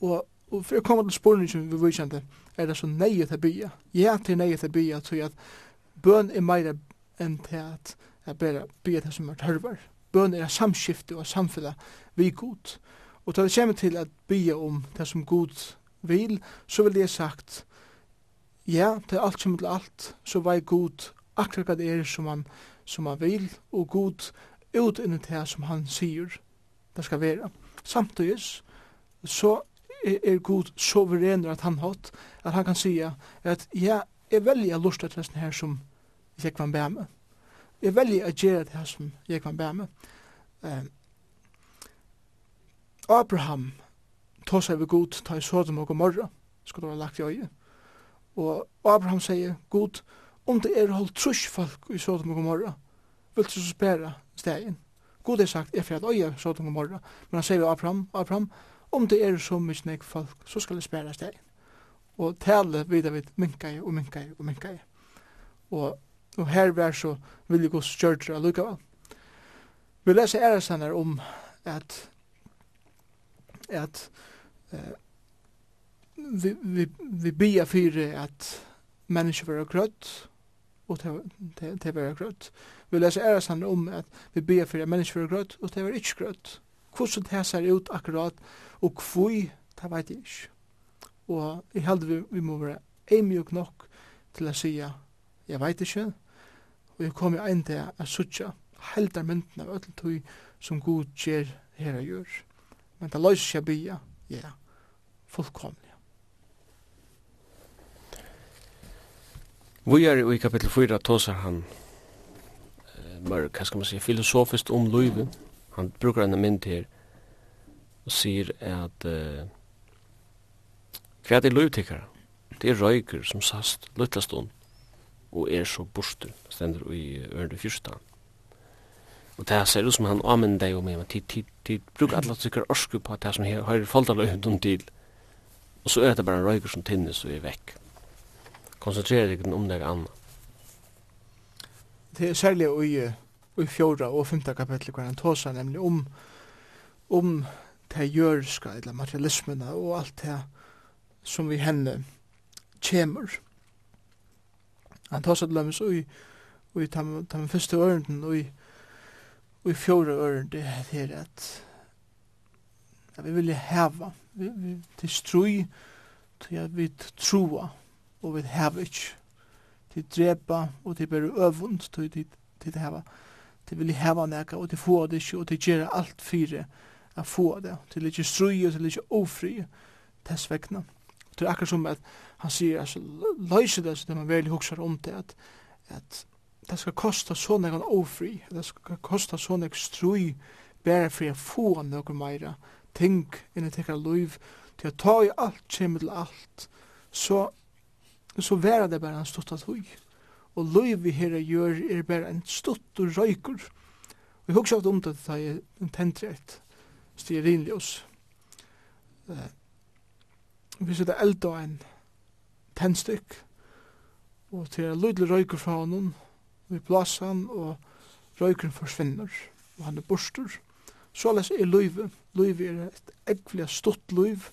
B: Og, og for å komme til spårene som vi vidkjente, er det så neie til bya. Ja, til neie til bya, tror jeg at bøn er meira enn til at jeg bare bya det som er tørver. Bøn er samskifte og samfunnet vi god. Og til det kommer til at bya om det som Gud vil, så vil jeg sagt, ja, det alt som til alt, så vei Gud akkurat hva det er som han, som han vil, og Gud ut inni det som han sier det skal være. Samtidig så er Gud soverener at han hatt, at han kan sige at ja, jeg velger lust til det her som jeg kan bære med. Jeg velger å gjøre det her som jeg kan bære med. Um, Abraham tog seg ved god, ta i Sodom og Gomorra, skulle det være lagt i øye. Og Abraham sier, god, om det er holdt trus folk i Sodom og Gomorra, vil du så spæra stegen. God er sagt, jeg fyrir øye Sodom og Gomorra, men han sier vi Abraham, Abraham, om det er så mye nek folk, så skal jeg spæra stegen. Og tale videre vid minkai og minkai og minkai. Og, og her vær så vil jeg gå kjørtra allukavall. Vi leser ærestanner om at at eh, vi, vi, vi bia fyrir at mennesker vera grøtt og det vera grøtt. Vi leser æresandre om at vi bia fyrir at mennesker vera grøtt og det vera ikke grøtt. Hvordan det ser ut akkurat og kvui, det veit jeg ikke. Og jeg held vi, vi må være eimjuk nok til å sija, jeg veit ikke, og jeg kom i ein til å sutja heldar mynden av öll tog som god gjer her og gjør men det løser seg bya, ja, fullkomlig.
A: Vi er i kapittel 4 tåsar han mörk, hva skal man si, filosofiskt om løyve. Han brukar en mynd her og sier at uh, hva er det løyvtikkara? Det er røyker som sast løytlastånd og er så borster, stender i ørende fyrstan. Og det ser ut som han anvender deg om men de bruker alle sikker orsku på det som har foldaløyden om til. Og så er det bare røyker som tinnis og er vekk. Konsentrerer deg om deg anna.
B: Det er særlig i, i fjorda og fymta kapitlet hver han tåsa nemlig om om det jørska eller materialismene og alt det som vi henne kjemur. Han tåsa til dem så i og i den første ørenden og i Og i fjore øren, det er her at, at vi vil heva, vi, vi, til strui til at vi troa, og vi heva ikke, til drepa, og til bare øvund, til, til, til heva, til vil heva neka, og til få det ikke, og til gjøre alt fire, a få det, til ikke strui og til ikke ofri, tess vegna. til akkur som at han sier, altså, løyse det, så det man vel hoksar om det, at, at det skal kosta så nekon ofri, det skal kosta så nekon strui, bare for jeg få noen meira ting inni tekkar liv, til jeg ta i alt, kjem til alt, så, så vera det bare en stutt at hui. Og liv vi her gjør er bare en stutt og røykur. Og jeg husker ofte om det da jeg tenter et Uh, Vi sitter elda en tennstykk, og til jeg lydelig røykur fra honom, vi blåser han, og røykeren forsvinner, og han er borster. Så les er løyve. Løyve er et ekvelig stort løyv.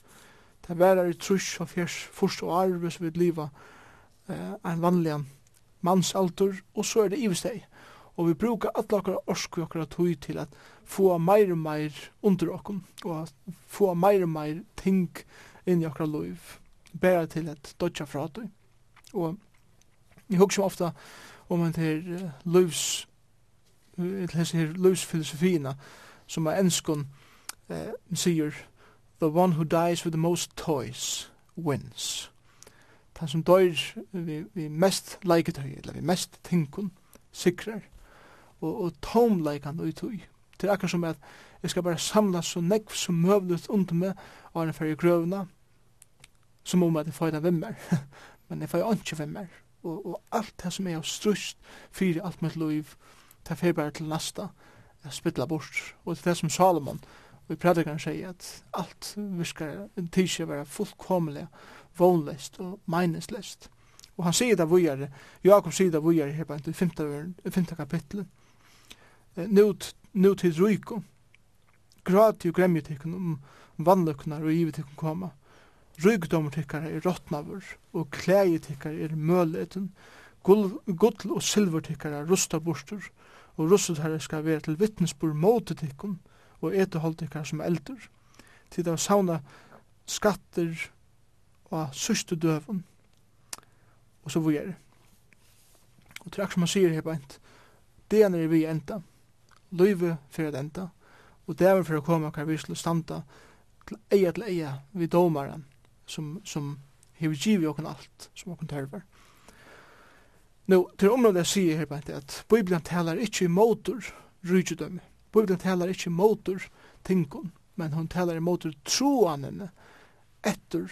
B: Det værer i trus og fjers, første og arve som vil liva eh, en vanlig mannsalter, og så er det ivesteg. Og vi brukar alla okkara orsku okkar tøy til at få meir og meir under okkum, og få meir og meir ting inn i okkara løyv, bæra til at dodja fra tøy. Og jeg husker ofta om en her løvs til hans her løvsfilosofina som er enskon eh, sier the one who dies with the most toys wins han som dør vi, vi mest leiketøy, eller vi mest tinkun, sikrar, og, og tomleikan og tøy. Det er akkur som at jeg skal bare samla så nekv som møvlet under meg, og han fyrir grøvna, som om at jeg fyrir vimmer, men jeg får ikke vimmer og, og alt det som er av strust fyrir alt mitt liv, det fer bare til nasta, jeg spytla bort, og det er det som Salomon, og i predikaren sier at alt virkar en tidsje være fullkomelig, vonlist og meineslest. Og han sier det vujare, Jakob sier det vujare her bare i femte, kapitlet, Nút, nút til ryko, grati og gremje tikkun om vannløknar og givet tikkun koma, Rygdommer tykkara er rottnavur, og klæi tykkara er møleten, gull og silver er rusta burstur, og rustet herre skal være til vittnesbord mot tykkun, og etehold tykkara som eldur. Tid av sauna skatter og syste døven, og så vugjer. Og til som han sier her beint, det er vi enda, løyve fyrir enda, og det er for å komme hver vi skulle standa til eia til eia vi domaren, som, som hever givet okken alt som okken tørver. Nå, til området jeg sier her bare at Bibelen talar ikkje i motor rydgjødømme. Bibelen talar ikkje motor tingon, men hon talar i motor troanene etter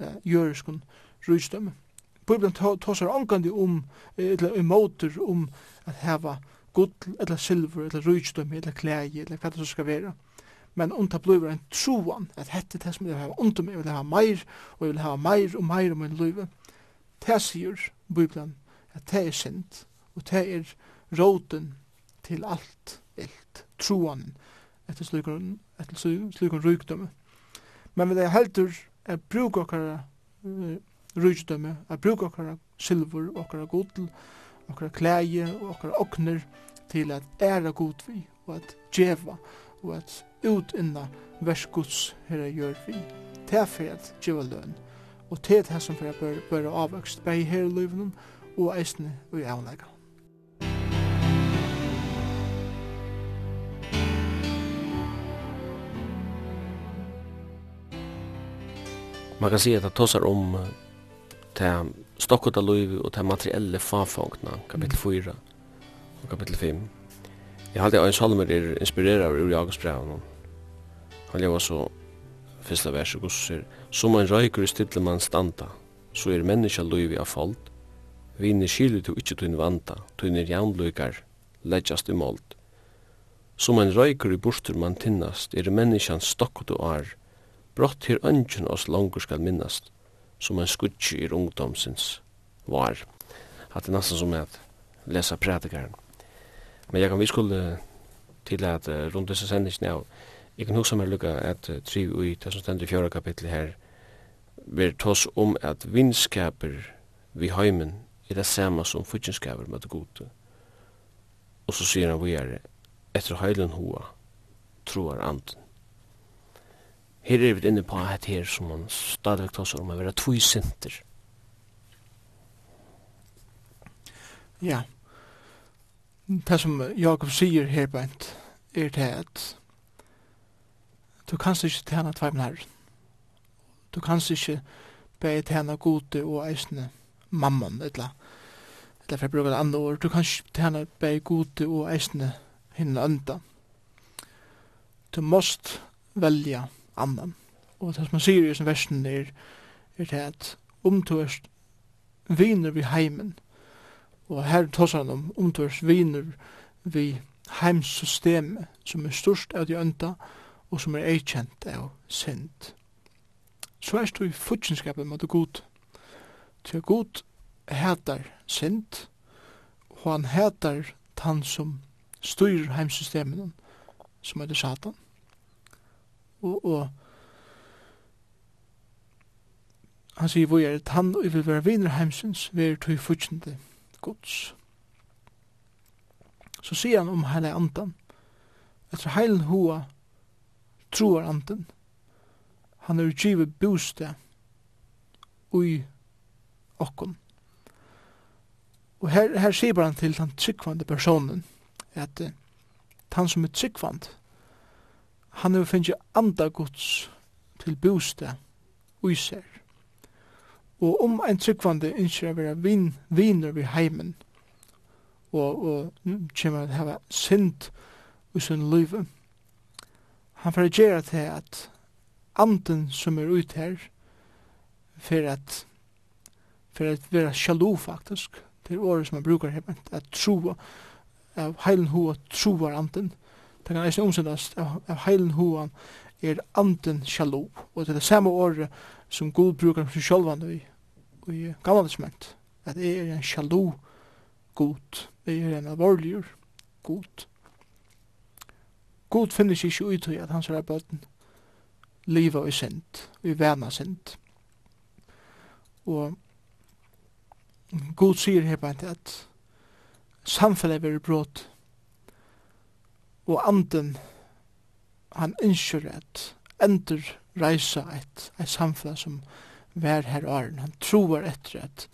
B: eh, jøriskon rydgjødømme. Bibelen tåsar omgandi om, eller i motor om at heva gull, eller silver, eller rydgjødømme, eller klæg, eller hva det så skal være men om det blir en troan, at hette det som jeg vil ha ondt om, jeg vil ha meir, og jeg vil ha meir og meir om min liv, det sier Bibelen, at det er sint, og det er råden til alt ilt, troan, etter slukon, etter slukon rykdømme. Men vi er heldur at bruk okkara uh, rykdømme, at bruk okkara silver, okkara godl, okkara klæje okkara okner til at æra god vi og at djeva og at utinna verskuts herra gjør vi. Det er for at djeva løn, og det er det som for at bør, bør avvokst bare her i løven og eisne og i avleggen.
A: Man kan säga att det tossar om det stockot liv och till materiella farfångna, kapitel 4 och kapitel 5. Jeg halte en salmer er inspirerar ur Jakobs brev. Han lever så fyrsta vers og gosser Som en røyker i stille man standa Så er menneska løyvi av folk Viner skilu til ikkje tunn vanta Tunn er jaunløykar Leggjast i målt Som en røyker i bostur man tinnast Er menneskan stokkot og ar Brott her ønsken oss langur skal minnast Som en skutsi i ungdomsins var Hatt er nesten som at lesa prædikaren Men jeg kan vi skulle til at uh, rundt disse sendingene av Jeg kan huske meg lukka at uh, tri ui, det som stendur i fjorda kapitlet her, vi tås om at vinskaper vi heimen er det samme som fudgenskaper med det gode. Og så sier han vi er etter heilen hoa, troar anden. Her er vi inne på et her som han stadigvæk tås om å være tvoi sinter.
B: Ja, det som Jakob sier her bænt, er det at du kanst ikke tjene tveimen herren. Du kanst ikke be tjene gode og eisne mammon, etla. Etla for jeg bruker det andre ord, du kanst ikke tjene be gode og eisne hinne ønda. Du måst velja annan. Og det som man sier i sin versen er, er det at om du er viner vi heimen, Og her tåsar han om omtørs viner vi heimsystemet som er størst av de ønta og som er eikjent av synd. Så er du i futsinskapet med det god. Til god heter synd, og han heter han som styrer heimsystemen som er det satan. Og, og han sier hvor er det han og vil være viner heimsyns, vi er tog futsinde gods. Så sier han om heile andan, etter heilen hoa troar andan, han er utgivet bostad ui okkon. Og her, her sier han til den tryggvande personen, at uh, han som er tryggvand, han er finnst andagods til bostad ui ser. Og om ein tryggvande innskjer å være vin, viner ved heimen, og, og kommer til å ha synd i sin liv, han får gjøre til at anden som er ute her, for at, for at være sjalu faktisk, det er året som man brukar her, at troa, av heilen hoa troar anden, det kan eisen omsendast av, av heilen hoa er anden shalom, og det er det samme året som Gud brukar for sjálvan i, i gamla testament, at jeg er en shalom god, jeg er en alvorligur god. God finner seg ikke ut i at hans er bøten liva i sint, i vana sint. Og God sier her bare at samfunnet er brått og anden han ønsker at endur reisa et, et samfunn som vær her åren. Han tror etter at,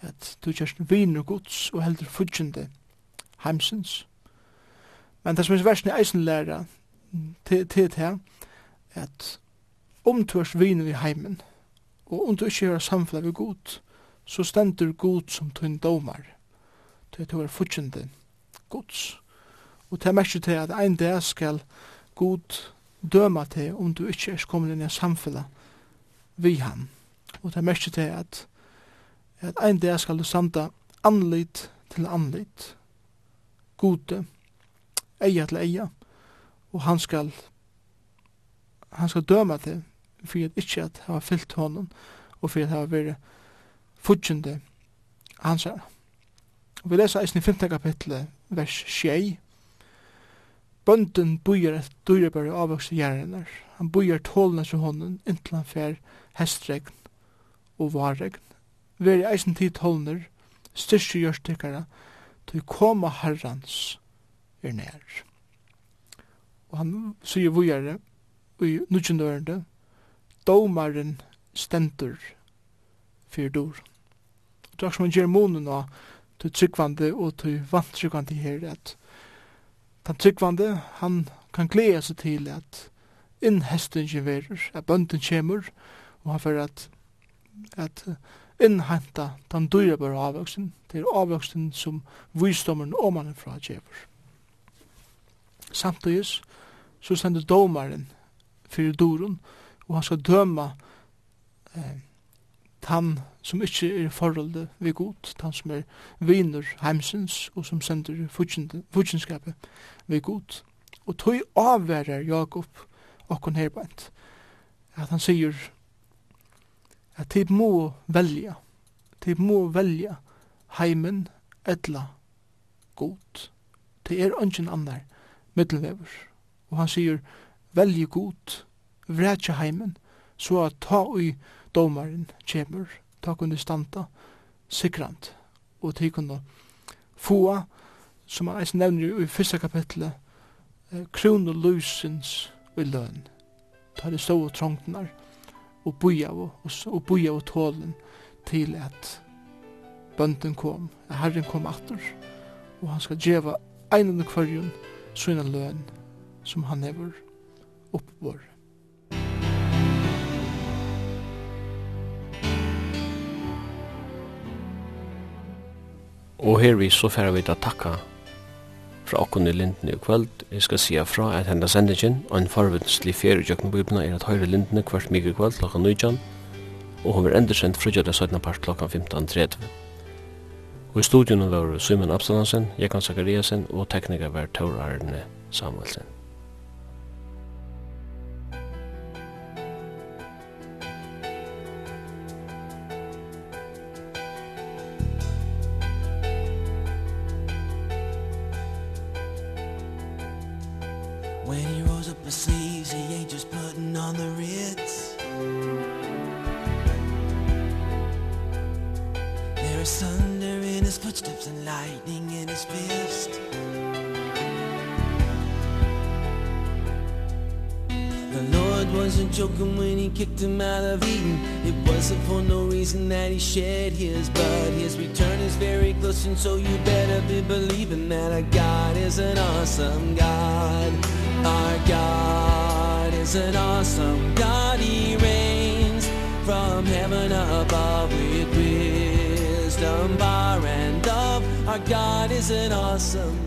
B: at du kjørst viner gods og heldur fudgjende heimsins. Men det som er versen i eisen læra til det her, at om du er viner i heimen, og om du ikke gjør samfunn ved god, så stendur god som tunn domar, til at du er fudgjende gods. Og det er mest til at ein dag skal god døma til om du ikke er kommet inn i samfunnet vi han. Og det er mest til at, at en dag skal du samta anlit til anlit, gode, eia til eia, og han skal, han skal døma til for at ikke at ha fyllt honom og for at ha vært fudgjende hans her. Vi leser eisen i 15. kapitlet, vers 6, Bønden bøyer et dyrebare avvokse gjerrenar. Han bøyer tålene til hånden, inntil han fer hestregn og varregn. Ver i eisen tid tålner, styrke gjørstikkara, til koma herrans er nær. Og han sier vujare, i nudgjendørende, domaren stendur fyrir dur. Og det er som han gjør månen av, til tryggvande og til vantryggvande her, at den tryggvande, han kan glede seg til at inn innhestingen verur, at bønden kjemur, og han fyrir at, at innhenta den dyra bare avvøksten, det er avvoksen som visdommen og mannen fra kjemur. Samtidig så sender domaren fyrir duren, og han skal døma eh, han som ikkje er forholde vi god, han som er viner heimsins, og som sender futsinskapet vi god. Og tog avverer Jakob okkon herbeint, at han sier at tid må velja, tid må velja heimen etla god. Det er ønsken annar middelvever. Og han sier, velje god, vretja heimen, så at ta ui domaren kjemur, ta kunne standa sikrant, og ta kunne få, som han eisen nevner i fyrsta kapitlet, krona lusens i løn. Ta det stå og trångtnar, og boja og, og boja og tålen til at bønden kom, at herren kom atter, og han skal djeva einan og kvarjun sina løn som han hever oppvåret.
A: Og her vi så færre vi da takka fra okkon i lindene i kvöld. Jeg skal sija fra at henda sendingen og en farvindslig fjeri i jøkken er at høyre lindene kvart mygge kvöld klokka 19 og hun er endersendt fra jødda 17. part klokka 15.30. Og i studion var Simon Absalansen, Jekan Zakariasen og teknikar var Tor Arne Samuelsen.
C: shed his blood his return is very close and so you better be believing that our God is an awesome God. Our God is an awesome God. He reigns from heaven above with wisdom power, and love our God is an awesome